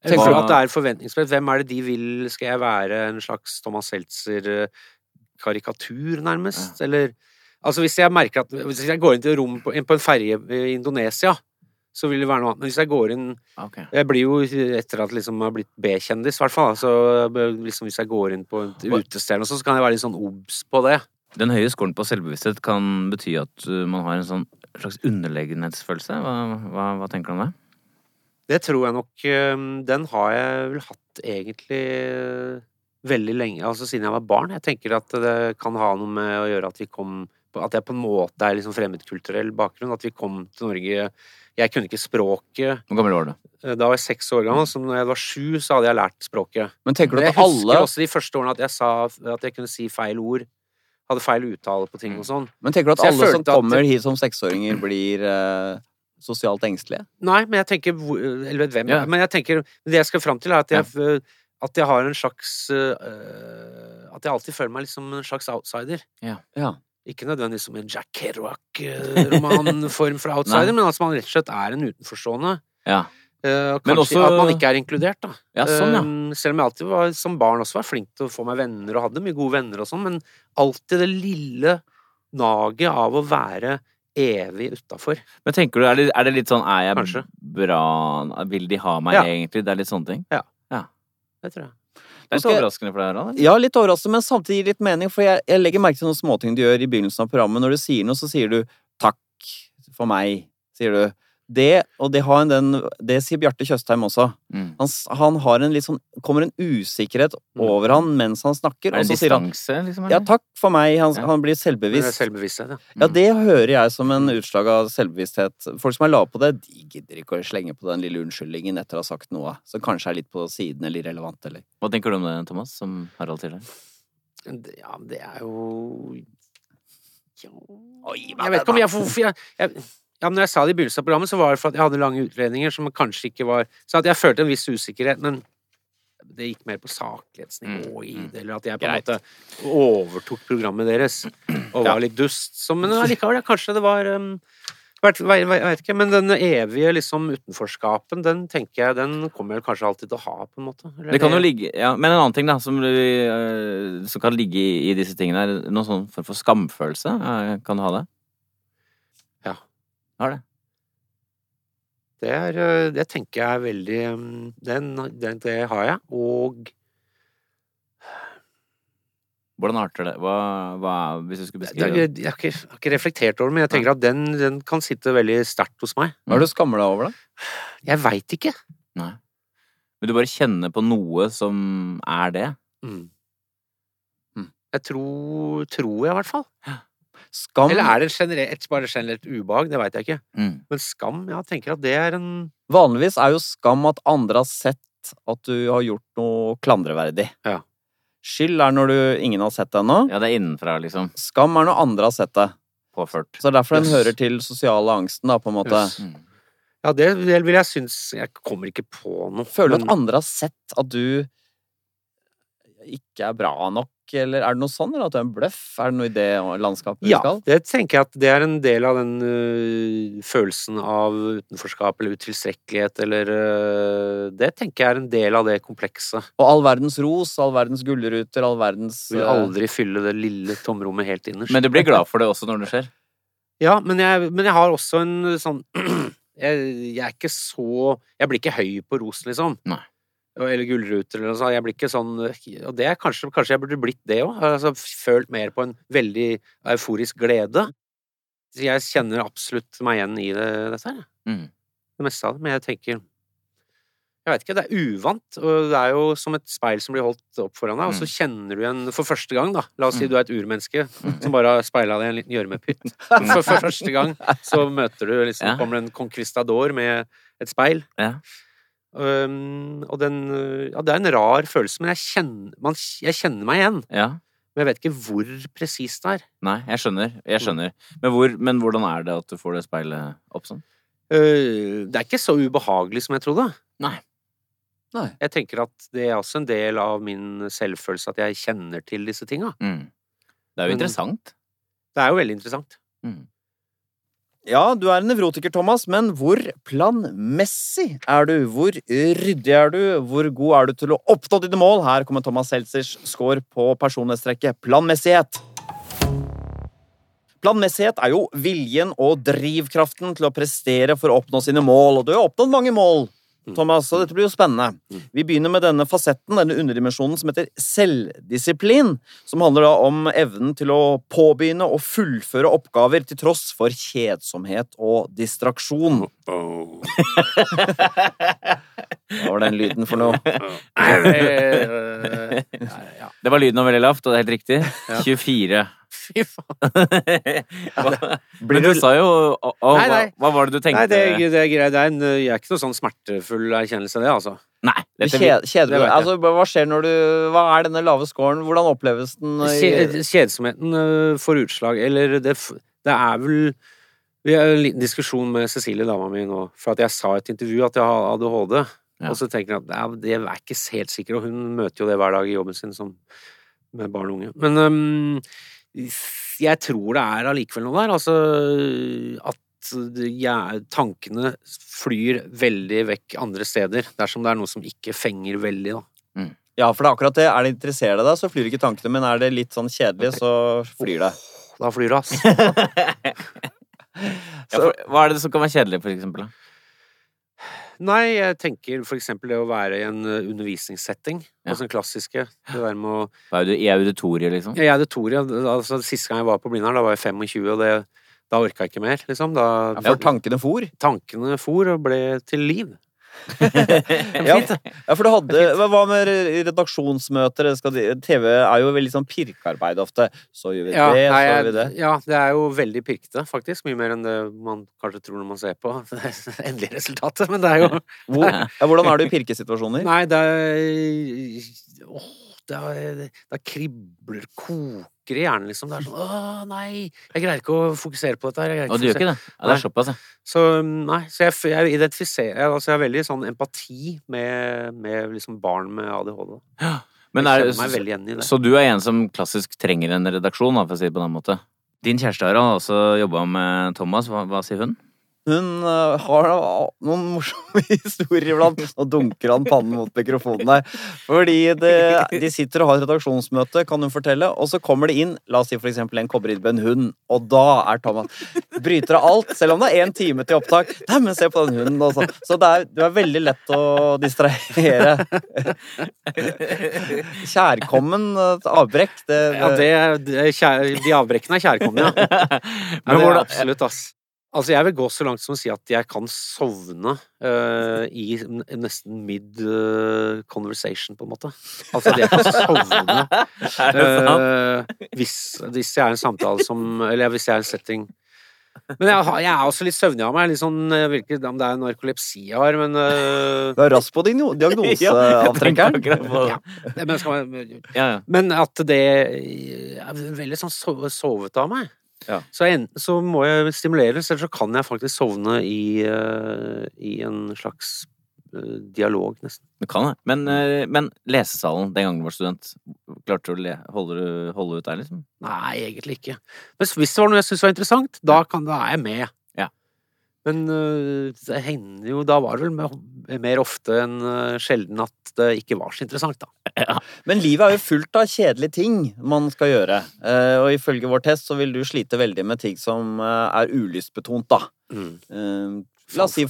Jeg tenker at det er forventningspress. Hvem er det de vil Skal jeg være en slags Thomas Seltzer-karikatur, nærmest? Eller Altså, hvis jeg merker at Hvis jeg går inn til rom på, på en ferje i Indonesia, så vil det være noe annet. Men hvis jeg går inn okay. Jeg blir jo etter at liksom jeg har blitt B-kjendis, i hvert fall. Så liksom hvis jeg går inn på et utested sånt, så kan jeg være litt sånn obs på det. Den høye skolen på selvbevissthet kan bety at uh, man har en sånn slags underlegenhetsfølelse. Hva, hva, hva tenker du om det? Det tror jeg nok Den har jeg vel hatt egentlig øh, veldig lenge, altså siden jeg var barn. Jeg tenker at det kan ha noe med å gjøre at vi kom At jeg på en måte er liksom fremmedkulturell bakgrunn. At vi kom til Norge Jeg kunne ikke språket. Hvor gammel var du? Eh, Da var jeg seks år gammel, så når jeg var sju, så hadde jeg lært språket. Men tenker du at alle... jeg husker også de første årene at jeg sa at jeg kunne si feil ord. Hadde feil uttale på ting og sånn. Men tenker du at alle som kommer at- hit som seksåringer, blir eh, sosialt engstelige? Nei, men jeg tenker Eller vet hvem Ja. Men jeg tenker Det jeg skal fram til, er at jeg, at jeg har en slags uh, At jeg alltid føler meg liksom som en slags outsider. Ja. Ikke nødvendigvis som en Jack Kerouac-romanform for outsider, men at man rett og slett er en utenforstående. Ja. Eh, Men kanskje også- at man ikke er inkludert, da. Ja, sånn, ja. Eh, selv om jeg alltid var, som barn også var flink til å få meg venner, og hadde mye gode venner og sånn, men alltid det lille naget av å være evig utafor. Men tenker du, er det, er det litt sånn Er jeg Kanskje. bra Vil de ha meg Ja. egentlig? Det er litt sånne ting? Det tror jeg. Det er litt overraskende for deg, Harald? Ja, litt overraskende, men samtidig litt mening, for jeg, jeg legger merke til noen småting du gjør i begynnelsen av programmet. Når du sier noe, så sier du 'takk for meg', sier du. Det, og det, har en den, det sier Bjarte Tjøstheim også. Mm. Han, han har en litt sånn kommer en usikkerhet over han mens han snakker, Er og det så sier han distanse, liksom? ja, takk for meg. Han, Ja. han blir selvbevisst. det selvbevisst. ja. Ja, det hører jeg som en utslag av selvbevissthet. Folk som er lave på det, de gidder ikke å slenge på den lille unnskyldningen etter å ha sagt noe som kanskje er litt på siden eller irrelevant, eller Hva tenker du om det, Thomas, som Harald tidligere? Ja, det er jo ja. Jeg vet ikke om jeg får jeg, jeg ja, men når jeg sa det i begynnelsen av programmet, så var det for at jeg hadde lange utredninger som kanskje ikke var Så at jeg følte en viss usikkerhet, men det gikk mer på saklighetsnivå i det, eller at jeg på en måte overtok programmet deres og var litt dust. Så, men allikevel, kanskje det var um, vet, vet ikke, men den evige liksom utenforskapen, den tenker jeg, den kommer jeg kanskje alltid til å ha, på en måte. Eller Det kan jo ligge, ja, Men en annen ting da, som, øh, som kan ligge i, i disse tingene, er noen sånn form for skamfølelse. Eh, Kan du ha det? Ja. Har det. Det, er, øh, det tenker jeg er veldig um, den, den, Det har jeg. Og Hvordan arter det? Hva, hva hvis du skulle beskrive det? jeg, har ikke, jeg har ikke reflektert over det, men jeg tenker at den, den kan sitte veldig sterkt hos meg. Hva er det du skammer deg over, da? Jeg veit ikke. Nei. Vil du bare kjenne på noe som er det? Mm. Mm. Jeg tror, tror jeg, i hvert fall. Skam Eller er det generelt, bare generelt ubehag? Det veit jeg ikke. Mm. Men skam, ja, tenker at det er en Vanligvis er jo skam at andre har sett at du har gjort noe klandreverdig. Ja. Skyld er når du, ingen har sett det ennå. Ja, det er innenfra, liksom. Skam er når andre har sett det. Påført. Så det er derfor den Yes. hører til sosiale angsten, da, på en måte. Yes. Mm. Ja, det vil vil jeg synes Jeg kommer ikke på noe. Føler du men- at andre har sett at du ikke er bra nok, eller er det noe sånn, eller at du er en bløff? Er det noe i det landskapet vi Ja, skal? det tenker jeg at det er en del av den uh, følelsen av utenforskap eller utilstrekkelighet, eller uh, Det tenker jeg er en del av det komplekset. Og all verdens ros, all verdens gullruter, all verdens Vil eh, aldri fylle det lille tomrommet helt innerst. Men du blir glad for det også når det skjer? Ja, men jeg, men jeg har også en sånn jeg, jeg er ikke så Jeg blir ikke høy på ros, liksom. Nei. Eller gullruter eller noe sånt. Jeg blir ikke sånn Og det er kanskje, kanskje jeg burde blitt det òg. Altså, følt mer på en veldig euforisk glede. Så jeg kjenner absolutt meg igjen i det, dette her. Mm. Det meste av det. Men jeg tenker Jeg vet ikke, det er uvant, og det er jo som et speil som blir holdt opp foran deg, og så kjenner du igjen for første gang, da. La oss si du er et urmenneske som bare har speila deg i en liten gjørmepytt. For, for første gang så møter du liksom. Kommer en conquistador med et speil. Ja. Um, og den Ja, det er en rar følelse, men jeg kjenner, man, jeg kjenner meg igjen. ja. Men jeg vet ikke hvor presist det er. Nei, jeg skjønner. Jeg skjønner. Men, hvor, men hvordan er det at du får det speilet opp sånn? Uh, det er ikke så ubehagelig som jeg trodde. Nei. Nei. Jeg tenker at det er også en del av min selvfølelse at jeg kjenner til disse tinga. Mm. Det er jo Men- interessant. Det er jo veldig interessant. Mm. Ja, du er en nevrotiker, Thomas, men hvor planmessig er du? Hvor ryddig er du? Hvor god er du til å oppnå dine mål? Her kommer Thomas Seltzers score på personlighetstrekket planmessighet. Planmessighet er jo viljen og drivkraften til å prestere for å oppnå sine mål, og du har oppnådd mange mål, Thomas, så dette blir jo spennende. Vi begynner med denne fasetten, denne underdimensjonen som heter selvdisiplin, som handler da om evnen til å påbegynne og fullføre oppgaver til tross for kjedsomhet og distraksjon. Hva var den lyden for noe? Ja. Det var lyden av veldig lavt, og det er helt riktig. 24. Fy faen. Men du sa jo å, å, Nei, hva, nei. hva var det du tenkte? Nei, det, er- det er greit. Det er en, jeg er ikke noe sånn smertefull erkjennelse, det, altså. Nei, Kjeder du deg? altså, Hva skjer når du Hva er denne lave scoren? Hvordan oppleves den? i- Kjedsomheten øh, får utslag, eller det, det er vel Vi har en liten diskusjon med Cecilie, dama mi, nå, for at jeg sa i et intervju at jeg har ADHD. Ja. Og så tenker jeg at jeg det er ikke helt sikker, og hun møter jo det hver dag i jobben sin som, med barn og unge. Men øhm, jeg tror det er allikevel noe der. Altså at ja, tankene flyr veldig vekk andre steder dersom det er noe som ikke fenger veldig, da. Ja, for det er akkurat det. Er det interesserer deg, så flyr ikke tankene, men er det litt sånn kjedelig, så flyr det. Da flyr det, ass. ja, for, Hva er det som kan være kjedelig, for eksempel? da? Nei, jeg tenker for eksempel det å være i en eh, undervisningssetting. Ja. Altså den klassiske. Det der med å Hva er du, I auditoriet, liksom? Jeg i auditoriet. Altså, siste gang jeg var på Blindern, da var jeg 25, og det, da orka jeg ikke mer, liksom. Da Ja, for tankene for. tankene for og ble til liv. Ja, ja, for du hadde Hva med redaksjonsmøter? De, TV er jo veldig sånn pirkearbeid ofte. Så gjør vi Ja, det, så gjør vi det. ja, det er jo veldig pirkete, faktisk. Mye mer enn det man kanskje tror når man ser på det endelige resultatet. Men det er jo Hvor, ja, hvordan er du i pirkesituasjoner? Nei, det er Åh, da er kribler, koker i hjernen, liksom. Det er sånn Åh, nei! Jeg greier ikke å fokusere på dette her. Og du gjør ikke det? Ja, det er såpass, ja. Så nei, så jeg, jeg identifiserer Altså, jeg har veldig sånn empati med, med liksom barn med ADHD. Men jeg er, så, så du er en som klassisk trenger en redaksjon, da, for å si det på den måten? Din kjæreste har også jobba med Thomas. Hva, hva sier hun? Hun øh, har noen morsomme historier iblant. Nå dunker han pannen mot mikrofonen her. Fordi det, de sitter og har et redaksjonsmøte, kan hun fortelle, og så kommer det inn la oss si for eksempel en kobberribbe, en hund, og da er Thomas Bryter av alt, selv om det er én time til opptak. Nei, men se på den hunden, og sånn. Så det er, det er veldig lett å distrahere. Kjærkommen avbrekk. Det, Ja, det, det de avbrekkene er kjærkomne, ja. ja Men det er hvordan- absolutt, ass. Altså, jeg vil gå så langt som å si at jeg kan sovne uh, i nesten mid uh, conversation, på en måte. Altså, jeg kan sovne eh, hvis, hvis jeg er i en samtale som Eller hvis jeg er i en setting Men jeg, jeg er også litt søvnig av meg. Litt sånn, jeg vet ikke om det er narkolepsi jeg har, men uh... Du er rask på din diagnoseavtrekkeren. Ja, men, man, Ja, ja. men at det er veldig sånn sovet av meg. Ja. Så enten så må jeg stimuleres, eller så kan jeg faktisk sovne i, uh, i en slags eh, dialog, nesten. Du kan det. Men, uh, men lesesalen den gangen du var student, klarte du å holde, holde ut der, liksom? Nei, egentlig ikke. Men hvis det var noe jeg syntes var interessant, da, kan, da er jeg med. Ja. Men eh, det hender jo Da var det vel mer, ofte enn eh, sjelden at det ikke var så interessant, da. Men livet er jo fullt av kjedelige ting man skal gjøre. Eh, og ifølge vår test så vil du slite veldig med ting som er ulystbetont, da. Mm. la oss si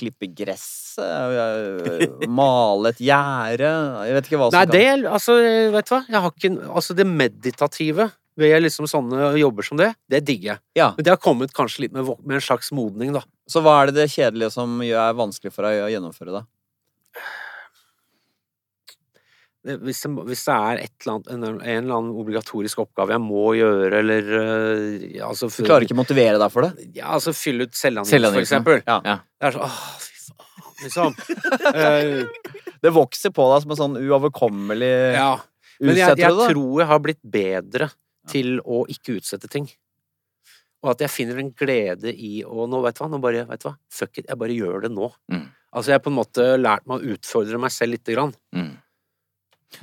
klippe gresset, eh, male et gjerde Jeg vet ikke hva som Nei, kan det Altså, vet du hva? Jeg har ikke Altså, det meditative ved liksom sånne jobber som det, det digger jeg. Ja. Men det har kommet kanskje litt med, med en slags modning, da. Så hva er det det kjedelige som er vanskelig for deg å gjennomføre, da? hvis, det, hvis det er et eller annet, en, en eller annen obligatorisk oppgave jeg må gjøre, eller øh, ja, altså, Du klarer ikke å motivere deg for det? Ja, altså fylle ut selvangivelse, Selvangivelse. for eksempel. Ja. Ja. Det er sånn åh, fy faen, liksom. Det vokser på deg som en sånn uoverkommelig ja. Men jeg, jeg tror jeg har blitt bedre til å ikke utsette ting. Og at jeg finner en glede i å Nå, vet du hva, nå bare, vet du hva, fuck it, jeg bare gjør det nå. Mm. Altså, jeg har på en måte lært meg å utfordre meg selv lite grann. Mm.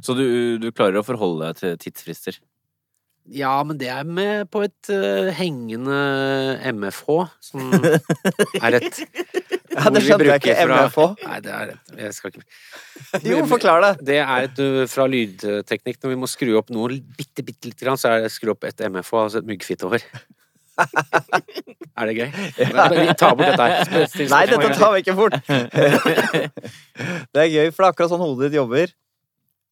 Så du, du klarer å forholde deg til tidsfrister? Ja, men det er med på et uh, hengende MFH, som er et Ja, ord vi bruker fra- Nei, det er Jeg skal ikke Jo, forklar det. Det er et fra lydteknikk. Når vi må skru opp noe bitte, bitte lite grann, så er det skru opp et MFH, altså et myggfitt over. er det gøy? Ja. Vi tar bort dette her. Nei, dette tar vi ikke bort. Det er gøy, for det er akkurat sånn hodet ditt jobber.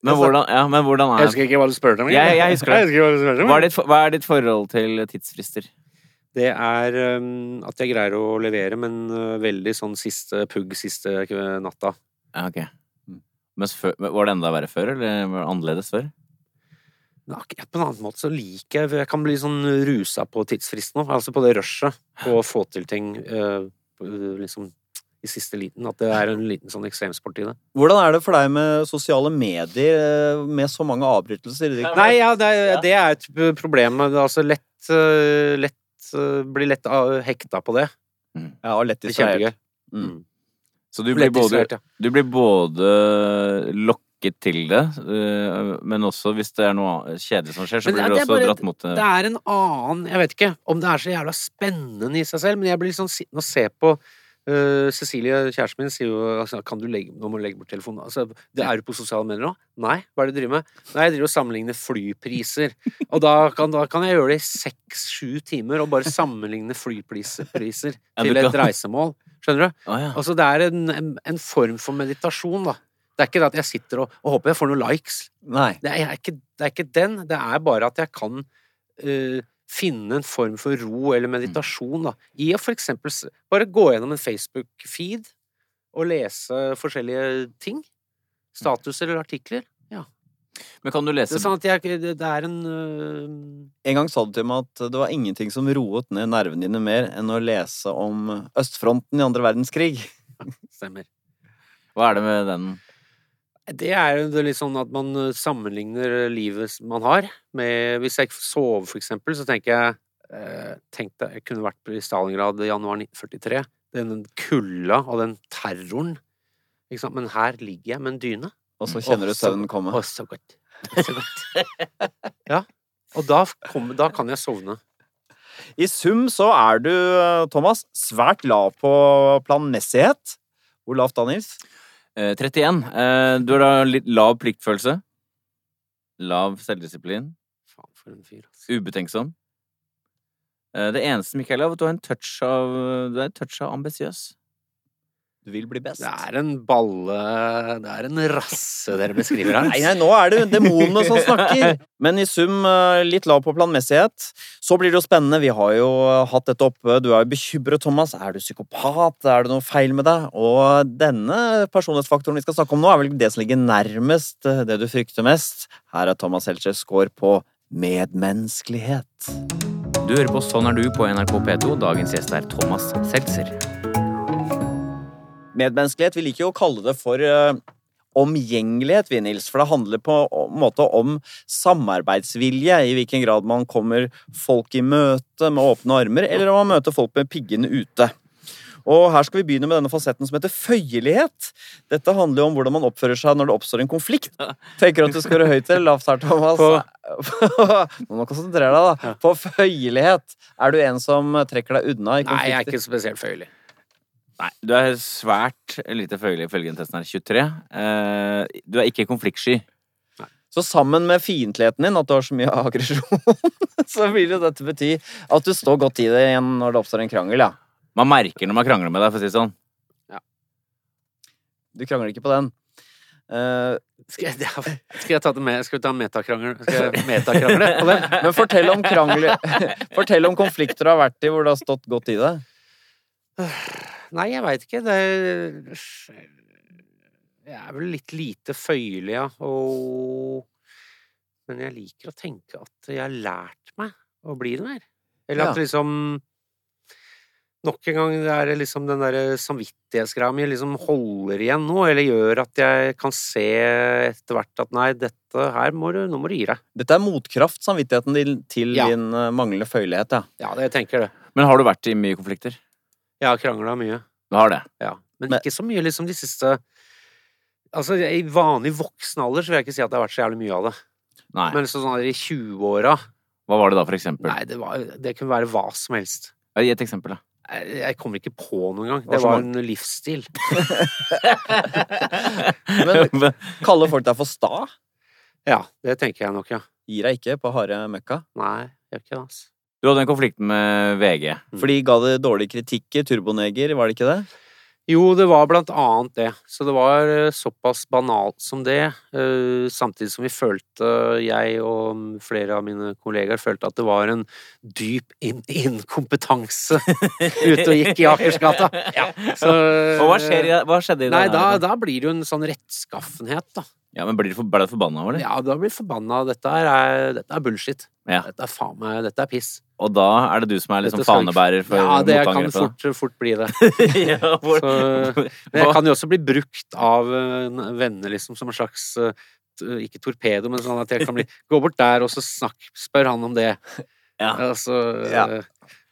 Men hvordan, ja, men hvordan er Jeg husker ikke hva du spurte om. Jeg- jeg husker det. Jeg husker ikke hva du spurte om. hva er, ditt, hva er ditt forhold til tidsfrister? Det er øm, at jeg greier å levere, men ø, veldig sånn siste pugg siste natta. Ja, ok. Men var det enda verre før, eller var det annerledes før? Nei, på en annen måte så liker jeg Jeg kan bli sånn rusa på tidsfrist nå. Altså på det rushet på å få til ting ø, liksom i siste liten. At det er en liten sånn ekstremsport i det. Hvordan er det for deg med sosiale medier eh, med så mange avbrytelser? Nei, ja, det, er, det er et problem. Altså lett, lett Blir lett hekta på det. Ja, og lett er distrahert. Mm. Så du blir, både, ja. du blir både lokket til det, øh, men også hvis det er noe kjedelig som skjer, så blir du også bare- dratt mot det. Det er en annen Jeg vet ikke om det er så jævla spennende i seg selv, men jeg blir liksom sittende og se på øh, Cecilie, kjæresten min, sier jo altså, kan du legge, nå må du legge bort telefonen. Altså, det er du på sosiale medier nå? Nei. Hva er det du driver med? Nei, jeg driver og sammenligner flypriser. Og da kan, da kan jeg gjøre det i seks-sju timer og bare sammenligne flypriser til et reisemål. Skjønner du? Ja. Altså, det er en, en, en form for meditasjon, da. Det er ikke det at jeg sitter og, og håper jeg får noen likes. Det er, ikke, det er ikke den. Det er bare at jeg kan eh, finne en form for ro eller meditasjon, da. I å for eksempel bare gå gjennom en Facebook-feed og lese forskjellige ting. Statuser eller artikler. Ja. Men kan du Det lese er sånn at jeg Det det er en uh... En gang sa du til meg at det var ingenting som roet ned nervene dine mer enn å lese om østfronten i andre verdenskrig. Stemmer. Hva er det med den Det er jo litt sånn at man øh, sammenligner livet man har med Hvis jeg sover, for eksempel, så tenker jeg eh, Tenk deg, jeg kunne vært i Stalingrad i januar 1943. Den kulda og den terroren. Ikke? Men her ligger jeg med en dyne. Og så kjenner og du søvnen komme. Å, så godt. Så godt. Ja. Og da, kom, da kan jeg sovne. I sum så er du, Thomas, svært lav på planmessighet. Hvor lavt da, Nils? Eh, 31. Eh, du har da litt lav pliktfølelse. Lav selvdisiplin. Faen, for en fyr, altså. Ubetenksom. Eh, det eneste som ikke er lav, er at du har en touch av Du er en touch av ambisiøs. Du vil bli best. Det er en balle Det er en rasse dere beskriver her. Nei, nei, nå er det demonene som snakker. Men i sum eh, litt lav på planmessighet. Så blir det jo spennende. Vi har jo hatt dette oppe. Du er jo bekymret, Thomas. Er du psykopat? Er det noe feil med deg? Og denne personlighetsfaktoren vi skal snakke om nå, er vel det som ligger nærmest eh, det du frykter mest. Her er Thomas Seltzer score på medmenneskelighet. Du hører på Sånn er du på NRK P2. Dagens gjest er Thomas Seltzer. Medmenneskelighet. Vi liker jo å kalle det for eh, omgjengelighet, vi, Nils. For det handler på en måte om samarbeidsvilje. I hvilken grad man kommer folk i møte med åpne armer, eller om man møter folk med piggene ute. Og her skal vi begynne med denne fasetten som heter føyelighet. Dette handler jo om hvordan man oppfører seg når det oppstår en konflikt. Tenker du at du skal være høyt eller lavt her, Thomas? Nå må du konsentrere deg, da. På føyelighet. Er du en som trekker deg unna i Nei, jeg er ikke spesielt føyelig. Nei, du er svært lite føyelig ifølge den testen her. 23. Eh, du er ikke konfliktsky. Så sammen med fiendtligheten din, at du har så mye aggresjon, så vil jo dette bety at du står godt i det igjen når det oppstår en krangel, ja. Man merker når man krangler med deg, for å si det sånn. Ja. Du krangler ikke på den. Uh, Skal jeg, skal jeg ta det med? Skal vi ta metakrangel? Skal jeg metakrangle på men fortell om krangler Fortell om konflikter du har vært i hvor du har stått godt i det. Nei, jeg veit ikke. Det Jeg er vel litt lite føyelig, ja. Og Men jeg liker å tenke at jeg har lært meg å bli det mer. Eller at Ja. liksom Nok en gang det er liksom den derre samvittighetsgreia mi liksom holder igjen nå, eller gjør at jeg kan se etter hvert at nei, dette her må du Nå må du gi deg. Dette er motkraft, samvittigheten din til Ja. din eh, manglende føyelighet, ja. Ja, det jeg tenker det. Men har du vært i mye konflikter? Jeg har krangla mye. Du har det? Ja. Men, Men- ikke så mye liksom de siste Altså, i vanlig voksen alder så vil jeg ikke si at det har vært så jævlig mye av det. Nei. Men liksom sånn i 20-åra Hva var det da, for eksempel? Nei, det, var, det kunne være hva som helst. Gi et eksempel, da. Jeg, kommer ikke på noen gang. Det var var- en livsstil. Men kaller folk deg for sta? Ja, det tenker jeg nok, ja. Gir deg ikke på harde møkka? Nei, gjør ikke det, altså. Du hadde en konflikt med VG. For de ga det dårlig kritikk i Turboneger, var det ikke det? Jo, det var blant annet det. Så det var eh, såpass banalt som det. eh, Samtidig som vi følte, jeg og flere av mine kollegaer følte at det var en dyp in inkompetanse ute og gikk i Akersgata. Ja, så, Og hva, skjer, hva skjedde i Nei, da, da blir det jo en sånn rettskaffenhet, da. Ja, men Blir du for, forbanna over det? Ja, da blir du forbanna. Dette er, dette er bullshit. Ja. Dette er faen meg Dette er piss. Og da er det du som er liksom fanebærer for Ja, det kan fort, fort bli det. ja, hvor, Så, men jeg kan jo også bli brukt av eh, venner liksom som en slags eh, Ikke torpedo, men sånn at jeg kan bli Gå bort der, og så snakk, spør han om det. Ja. Altså, så, Ja.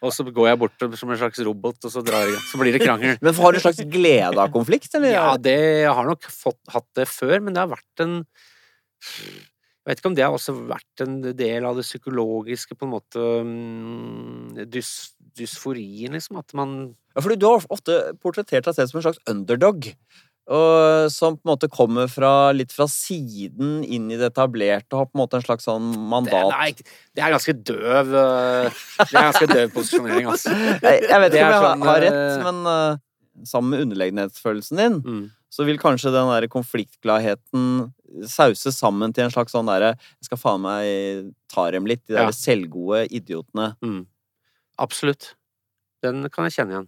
Og så går jeg bort som en slags robot, og så drar jeg Så blir det krangel. Men har du en slags glede av konflikt, eller? Ja, det jeg har nok fått, hatt det før, men det har vært en Jeg vet ikke om det har også vært en del av det psykologiske, på en måte mm, dys, Dysforien, liksom. At man Ja, for du har ofte portrettert deg selv som en slags underdog. Og som på en måte kommer fra, litt fra siden inn i det etablerte og har på en måte en slags sånn det, mandat nei, det er ganske døv eh, Det er ganske døv posisjonering, altså. Jeg, jeg vet ikke om jeg har, sånn, har rett, eh, men uh, sammen med underlegenhetsfølelsen din, Mm. så vil kanskje den der konfliktgladheten sause sammen til en slags sånn derre Jeg skal faen meg ta dem litt, de der Ja. selvgode idiotene. Mm. Absolutt. Den kan jeg kjenne igjen.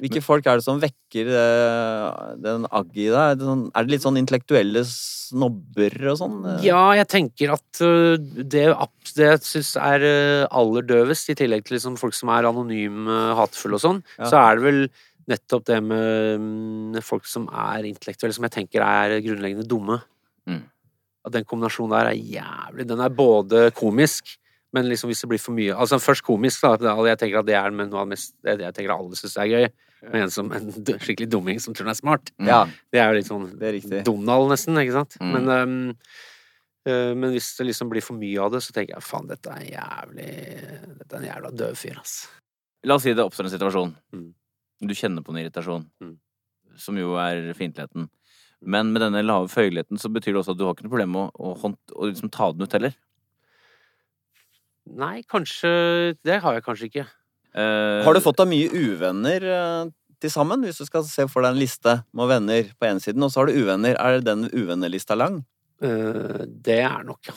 Hvilke folk er det som vekker eh, den agg i deg? Er det, sånn, er det litt sånn intellektuelle snobber og sånn? eh? Ja, jeg tenker at øh, det, det jeg syns er øh, aller døvest, i tillegg til liksom folk som er anonyme, hatefulle og sånn, Ja. så er det vel nettopp det med mm, folk som er intellektuelle, som jeg tenker er grunnleggende dumme. Mm. At den kombinasjonen der er jævlig Den er både komisk, men liksom hvis det blir for mye Altså først komisk, da. Jeg tenker at det er men noe av det mest det det jeg tenker alle syns er gøy. Men en som en skikkelig dumming som tror den er smart. Mm. Ja, Det er jo litt sånn det. Donald, nesten, ikke sant? Mm. Men, um, uh, men hvis det liksom blir for mye av det, så tenker jeg faen, dette er jævlig Dette er en jævla døv fyr, ass. La oss si det oppstår en situasjon. Mm. Du kjenner på en irritasjon, Mm. som jo er fiendtligheten. Men med denne lave føyeligheten så betyr det også at du har ikke noe problem med å, å, å, å liksom ta den ut heller. Nei, kanskje Det har jeg kanskje ikke. Uh, Har du fått deg mye uvenner uh, til sammen? Hvis du skal se for deg en liste med venner på ene siden, og så har du uvenner. Er den uvennelista lang? Uh, det er nok, ja.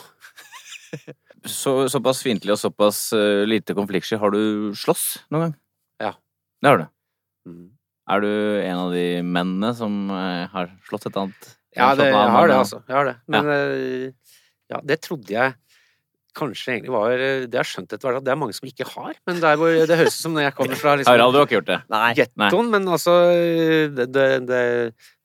så, såpass fiendtlig og såpass lite konfliktsky. Har du slåss noen gang? Ja. Det har du. Mm. Er du en av de mennene som har slått et annet? Ja, det, jeg har det, altså. Jeg har det. Men øh, ja, det trodde jeg kanskje egentlig var øh, Det har jeg skjønt etter hvert at det er mange som ikke har. Men der hvor det høres ut som når jeg kommer fra liksom, Harald, du har ikke gjort det? Nei. gettoen, men altså det, det, det,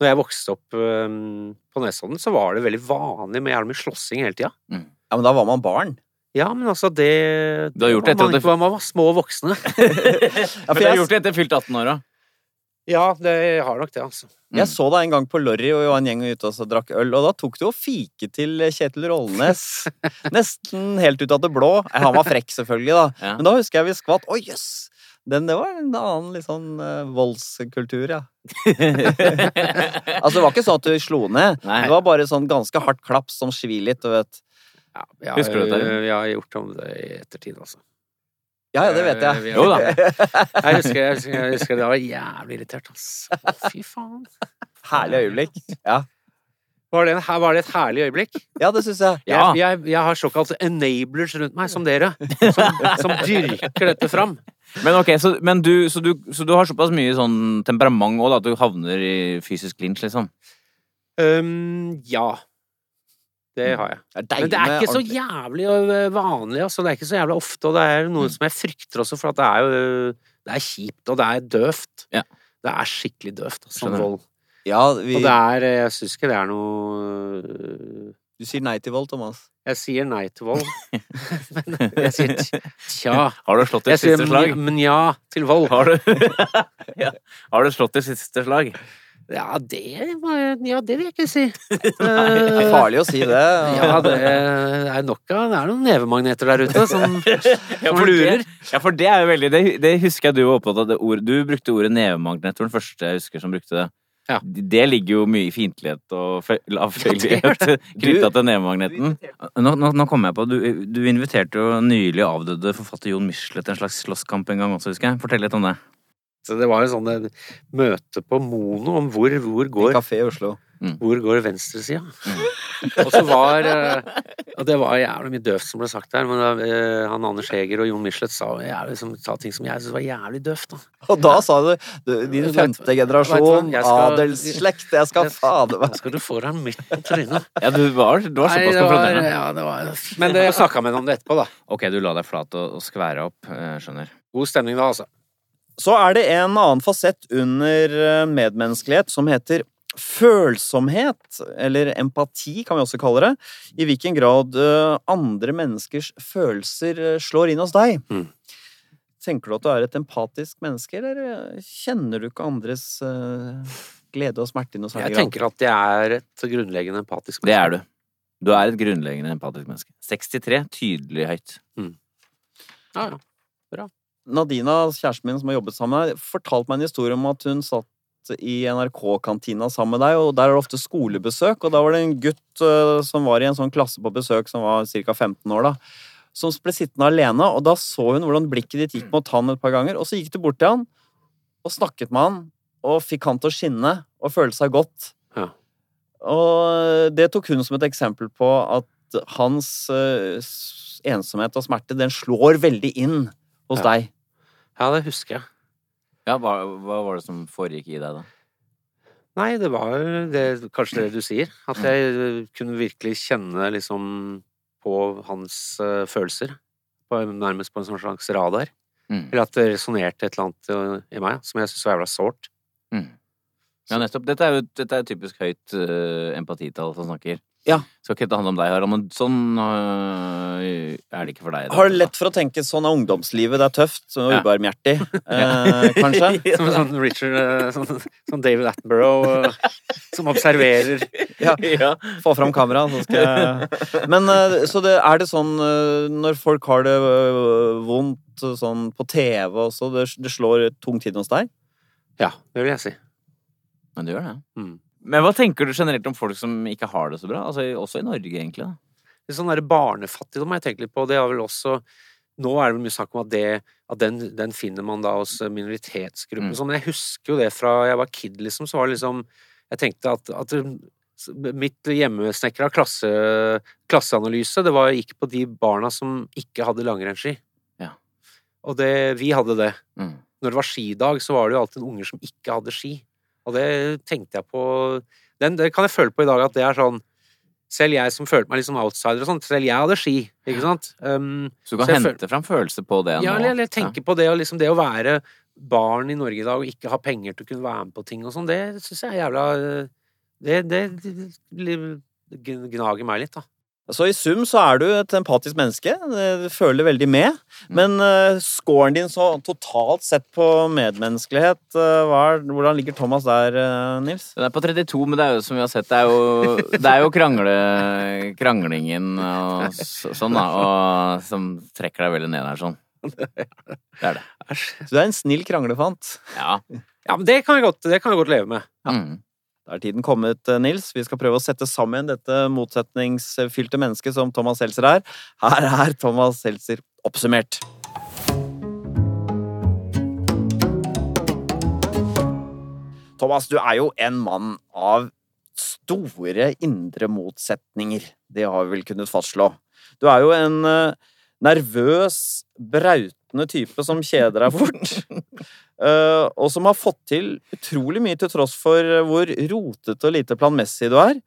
Når jeg vokste opp um, på Nesodden, så var det veldig vanlig med jævlig mye slåssing hele tida. Ja, men da var man barn. Ja, men altså, det Du har gjort det var etter at mange, man var små voksne. Ja, Men for du har gjort det etter fylt 18 år, da? Ja, det har nok det, altså. jeg så deg en gang på Lorry, og vi var en gjeng ute og så drakk øl, og da tok du og fike til Kjetil Rollnes. Nesten helt ut av det blå. Han var frekk, selvfølgelig, da. Ja. Men da husker jeg vi skvatt. Å, jøss! Den, det var en annen litt sånn uh, voldskultur, ja. Altså, det var ikke sånn at du slo ned. Nei. Det var bare sånn ganske hardt klaps som svir litt, du vet. Ja, jeg, Husker du det? Jeg har gjort om det i ettertid, altså. Ja, ja, det vet Eh, jeg. Jo da. Jeg husker, jeg husker, jeg husker det var jævlig irritert, altså. Fy faen. Herlig øyeblikk. Ja, Var det, en, var det et herlig øyeblikk? ja det syns jeg. Ja. Jeg, jeg, jeg har såkalt enablers rundt meg, som dere, som, som dyrker dette fram. Men ok, så, men du, så, du, så du har såpass mye sånn temperament òg, at du havner i fysisk lynsj, liksom? Um, ja. Det har jeg. Det er Men det er ikke så jævlig øh, vanlig, altså. Det er ikke så jævlig ofte, og det er noe Mm. som jeg frykter også, for at det er jo øh, Det er kjipt, og det er døvt. Ja. Det er skikkelig døvt, altså, vold. Ja, vi, Og det er øh, Jeg syns ikke det er noe Du sier nei til vold, Thomas. Jeg sier nei til vold. Men jeg sier tja. Har du slått ditt siste slag? men ja til vold. Har du, ja. har du slått ditt siste slag? Ja, det var- Ja, det vil jeg ikke si. Det er Eh, farlig å si det. Ja, det er nok av Det er noen nevemagneter der ute som, Ja, for lurer. ja, for det er jo veldig Det, det husker jeg du var opptatt av. Det ord, du brukte ordet nevemagnet. Det var den første jeg husker som brukte det. Ja. Det ligger jo mye i fiendtlighet og fe- lavfølgelighet knytta til nevemagneten. Nå, nå, nå kommer jeg på, du, du inviterte jo nylig avdøde forfatter Jon Michelet til en slags slåsskamp en gang også, husker jeg. Fortell litt om det. Så det var jo sånn eh, møte på Mono om hvor, hvor går kafé i Oslo. Hvor går venstresida? og så var eh, Og det var jævlig mye døvt som ble sagt der, men da, eh, han Anders Heger og Jon Michelet sa, jævlig, som, sa ting som jeg syntes var jævlig døvt. Da. Og da sa du, du din femte generasjon, hva, jeg skal- adelsslekt, jeg skal fader meg skal du få deg midt på trynet. Ja, du var, du var såpass det konfronterende. ja, det var Men det- jeg snakka med ham om det etterpå, da. Ok, du la deg flat og, og skvære opp. eh, Skjønner. God stemning da, altså. Så er det en annen fasett under eh, medmenneskelighet som heter følsomhet, eller empati kan vi også kalle det. I hvilken grad eh, andre menneskers følelser eh, slår inn hos deg. Mm. Tenker du at du er et empatisk menneske, eller kjenner du ikke andres glede og smerte i noe særlig Jeg tenker at jeg er et grunnleggende empatisk menneske. Det er du. Du er et grunnleggende empatisk menneske. 63, tydelig høyt. Ja, ja. Nadina, kjæresten min som har jobbet sammen med deg, fortalte meg en historie om at hun satt i NRK-kantina sammen med deg, og der er det ofte skolebesøk, og da var det en gutt eh, som var i en sånn klasse på besøk, som var ca. 15 år, da, som ble sittende alene, og da så hun hvordan blikket ditt gikk mot han et par ganger, og så gikk du bort til han og snakket med han, og fikk han til å skinne og føle seg godt. Ja. Og det tok hun som et eksempel på at hans eh, ensomhet og smerte, den slår veldig inn hos Ja. deg. ja, det husker jeg. Ja, hva, hva var det som foregikk i deg, da? Nei, det var det, kanskje det du sier. At jeg kunne virkelig kjenne liksom på hans uh, følelser. På, nærmest på en sånn slags radar. Mm. Eller at det resonnerte et eller annet eh, i meg som jeg syntes var jævla sårt. Mm. Ja, nettopp. Dette er jo dette er typisk høyt uh, empatitall som snakker. Ja. Skal ikke handle om deg, Harald, men sånn øh, er det ikke for deg. da. Har du lett for å tenke sånn er ungdomslivet, det er tøft, og Ja. ubarmhjertig, eh, kanskje? Som sånn Richard eh, sånn, sånn David Attenborough eh, som observerer. Ja. Få fram kameraet, så skal jeg Men eh, så det, er det sånn eh, når folk har det eh, vondt eh, sånn på TV også, det, det slår tungt inn hos deg? Ja, det vil jeg si. Men det gjør det. Mm. Men hva tenker du generelt om folk som ikke har det så bra? Altså, også i Norge, egentlig. da. er sånn der barnefattigdom har jeg tenkt litt på. Det har vel også Nå er det vel mye snakk om at, det, at den, den finner man da hos minoritetsgrupper. Mm. sånn, Men jeg husker jo det fra jeg var kid, liksom. Så var det liksom Jeg tenkte at, at mitt hjemmesnekra klasse, klasseanalyse, det var, gikk på de barna som ikke hadde langrennsski. Ja. Og det, vi hadde det. Mm. Når det var skidag, så var det jo alltid unger som ikke hadde ski. Og det tenkte jeg på den, Det kan jeg føle på i dag, at det er sånn Selv jeg som følte meg litt som outsider og sånt, selv jeg hadde ski, ikke sant? Um, Så du kan Så hente hente fram følelser på det ja, eller, eller tenke på det, og liksom det å være barn i Norge i dag og ikke ha penger til å kunne være med på ting og sånn, det syns jeg er jævla Det, det, det gnager meg litt, da. Så i sum så er du et empatisk menneske, du føler veldig med. Men uh, scoren din så totalt sett på medmenneskelighet, hva er, hvordan ligger Thomas der, eh, Nils? Den er på 32, men det er jo som vi har sett, det er jo, det er jo krangle, kranglingen og sånn, da, og, som trekker deg veldig ned her, sånn. Det er det. Æsj. Så du er en snill kranglefant. Ja. Ja, men det kan jeg godt, det kan jeg godt leve med. Ja. Mm. Da er tiden kommet, eh, Nils. Vi skal prøve å sette sammen dette motsetningsfylte mennesket som Thomas Seltzer er. Her er Thomas Seltzer oppsummert. Thomas, du er jo en mann av store indre motsetninger. Det har vi vel kunnet fastslå. Du er jo en eh, nervøs, brautende type som kjeder deg fort. Eh, og som har fått til utrolig mye til tross for hvor rotete og lite planmessig du er.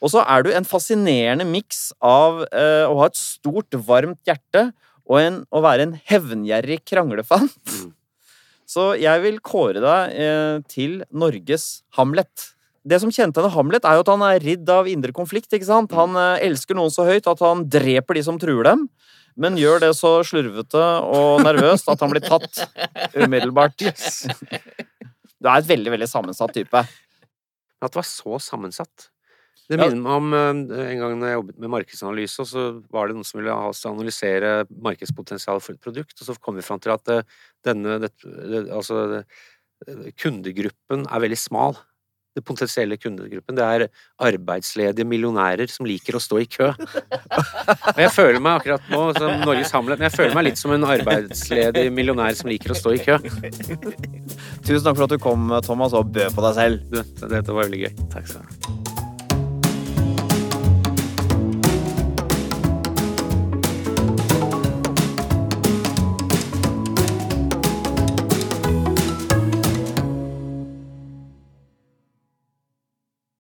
Og så er du en fascinerende miks av eh, å ha et stort, varmt hjerte og en, å være en hevngjerrig kranglefant. Mm. Så jeg vil kåre deg eh, til Norges Hamlet. Det som kjennetegner Hamlet, er jo at han er ridd av indre konflikt. ikke sant? Han eh, elsker noen så høyt at han dreper de som truer dem, men gjør det så slurvete og nervøst at han blir tatt umiddelbart. Du er et veldig, veldig sammensatt type. At det var så sammensatt. Det minner meg om eh, en gang når jeg jobbet med markedsanalyse, og så var det noen som ville ha oss til å analysere markedspotensialet for et produkt, og så kom vi fram til at eh, denne det, altså, det, kundegruppen er veldig smal. Det potensielle kundegruppen, det er arbeidsledige millionærer som liker å stå i kø. Og jeg føler meg akkurat nå som Norges Hamlet, men jeg føler meg litt som en arbeidsledig millionær som liker å stå i kø. Tusen takk for at du kom, Thomas, og bød på deg selv. Du, dette var veldig gøy. Takk skal du ha.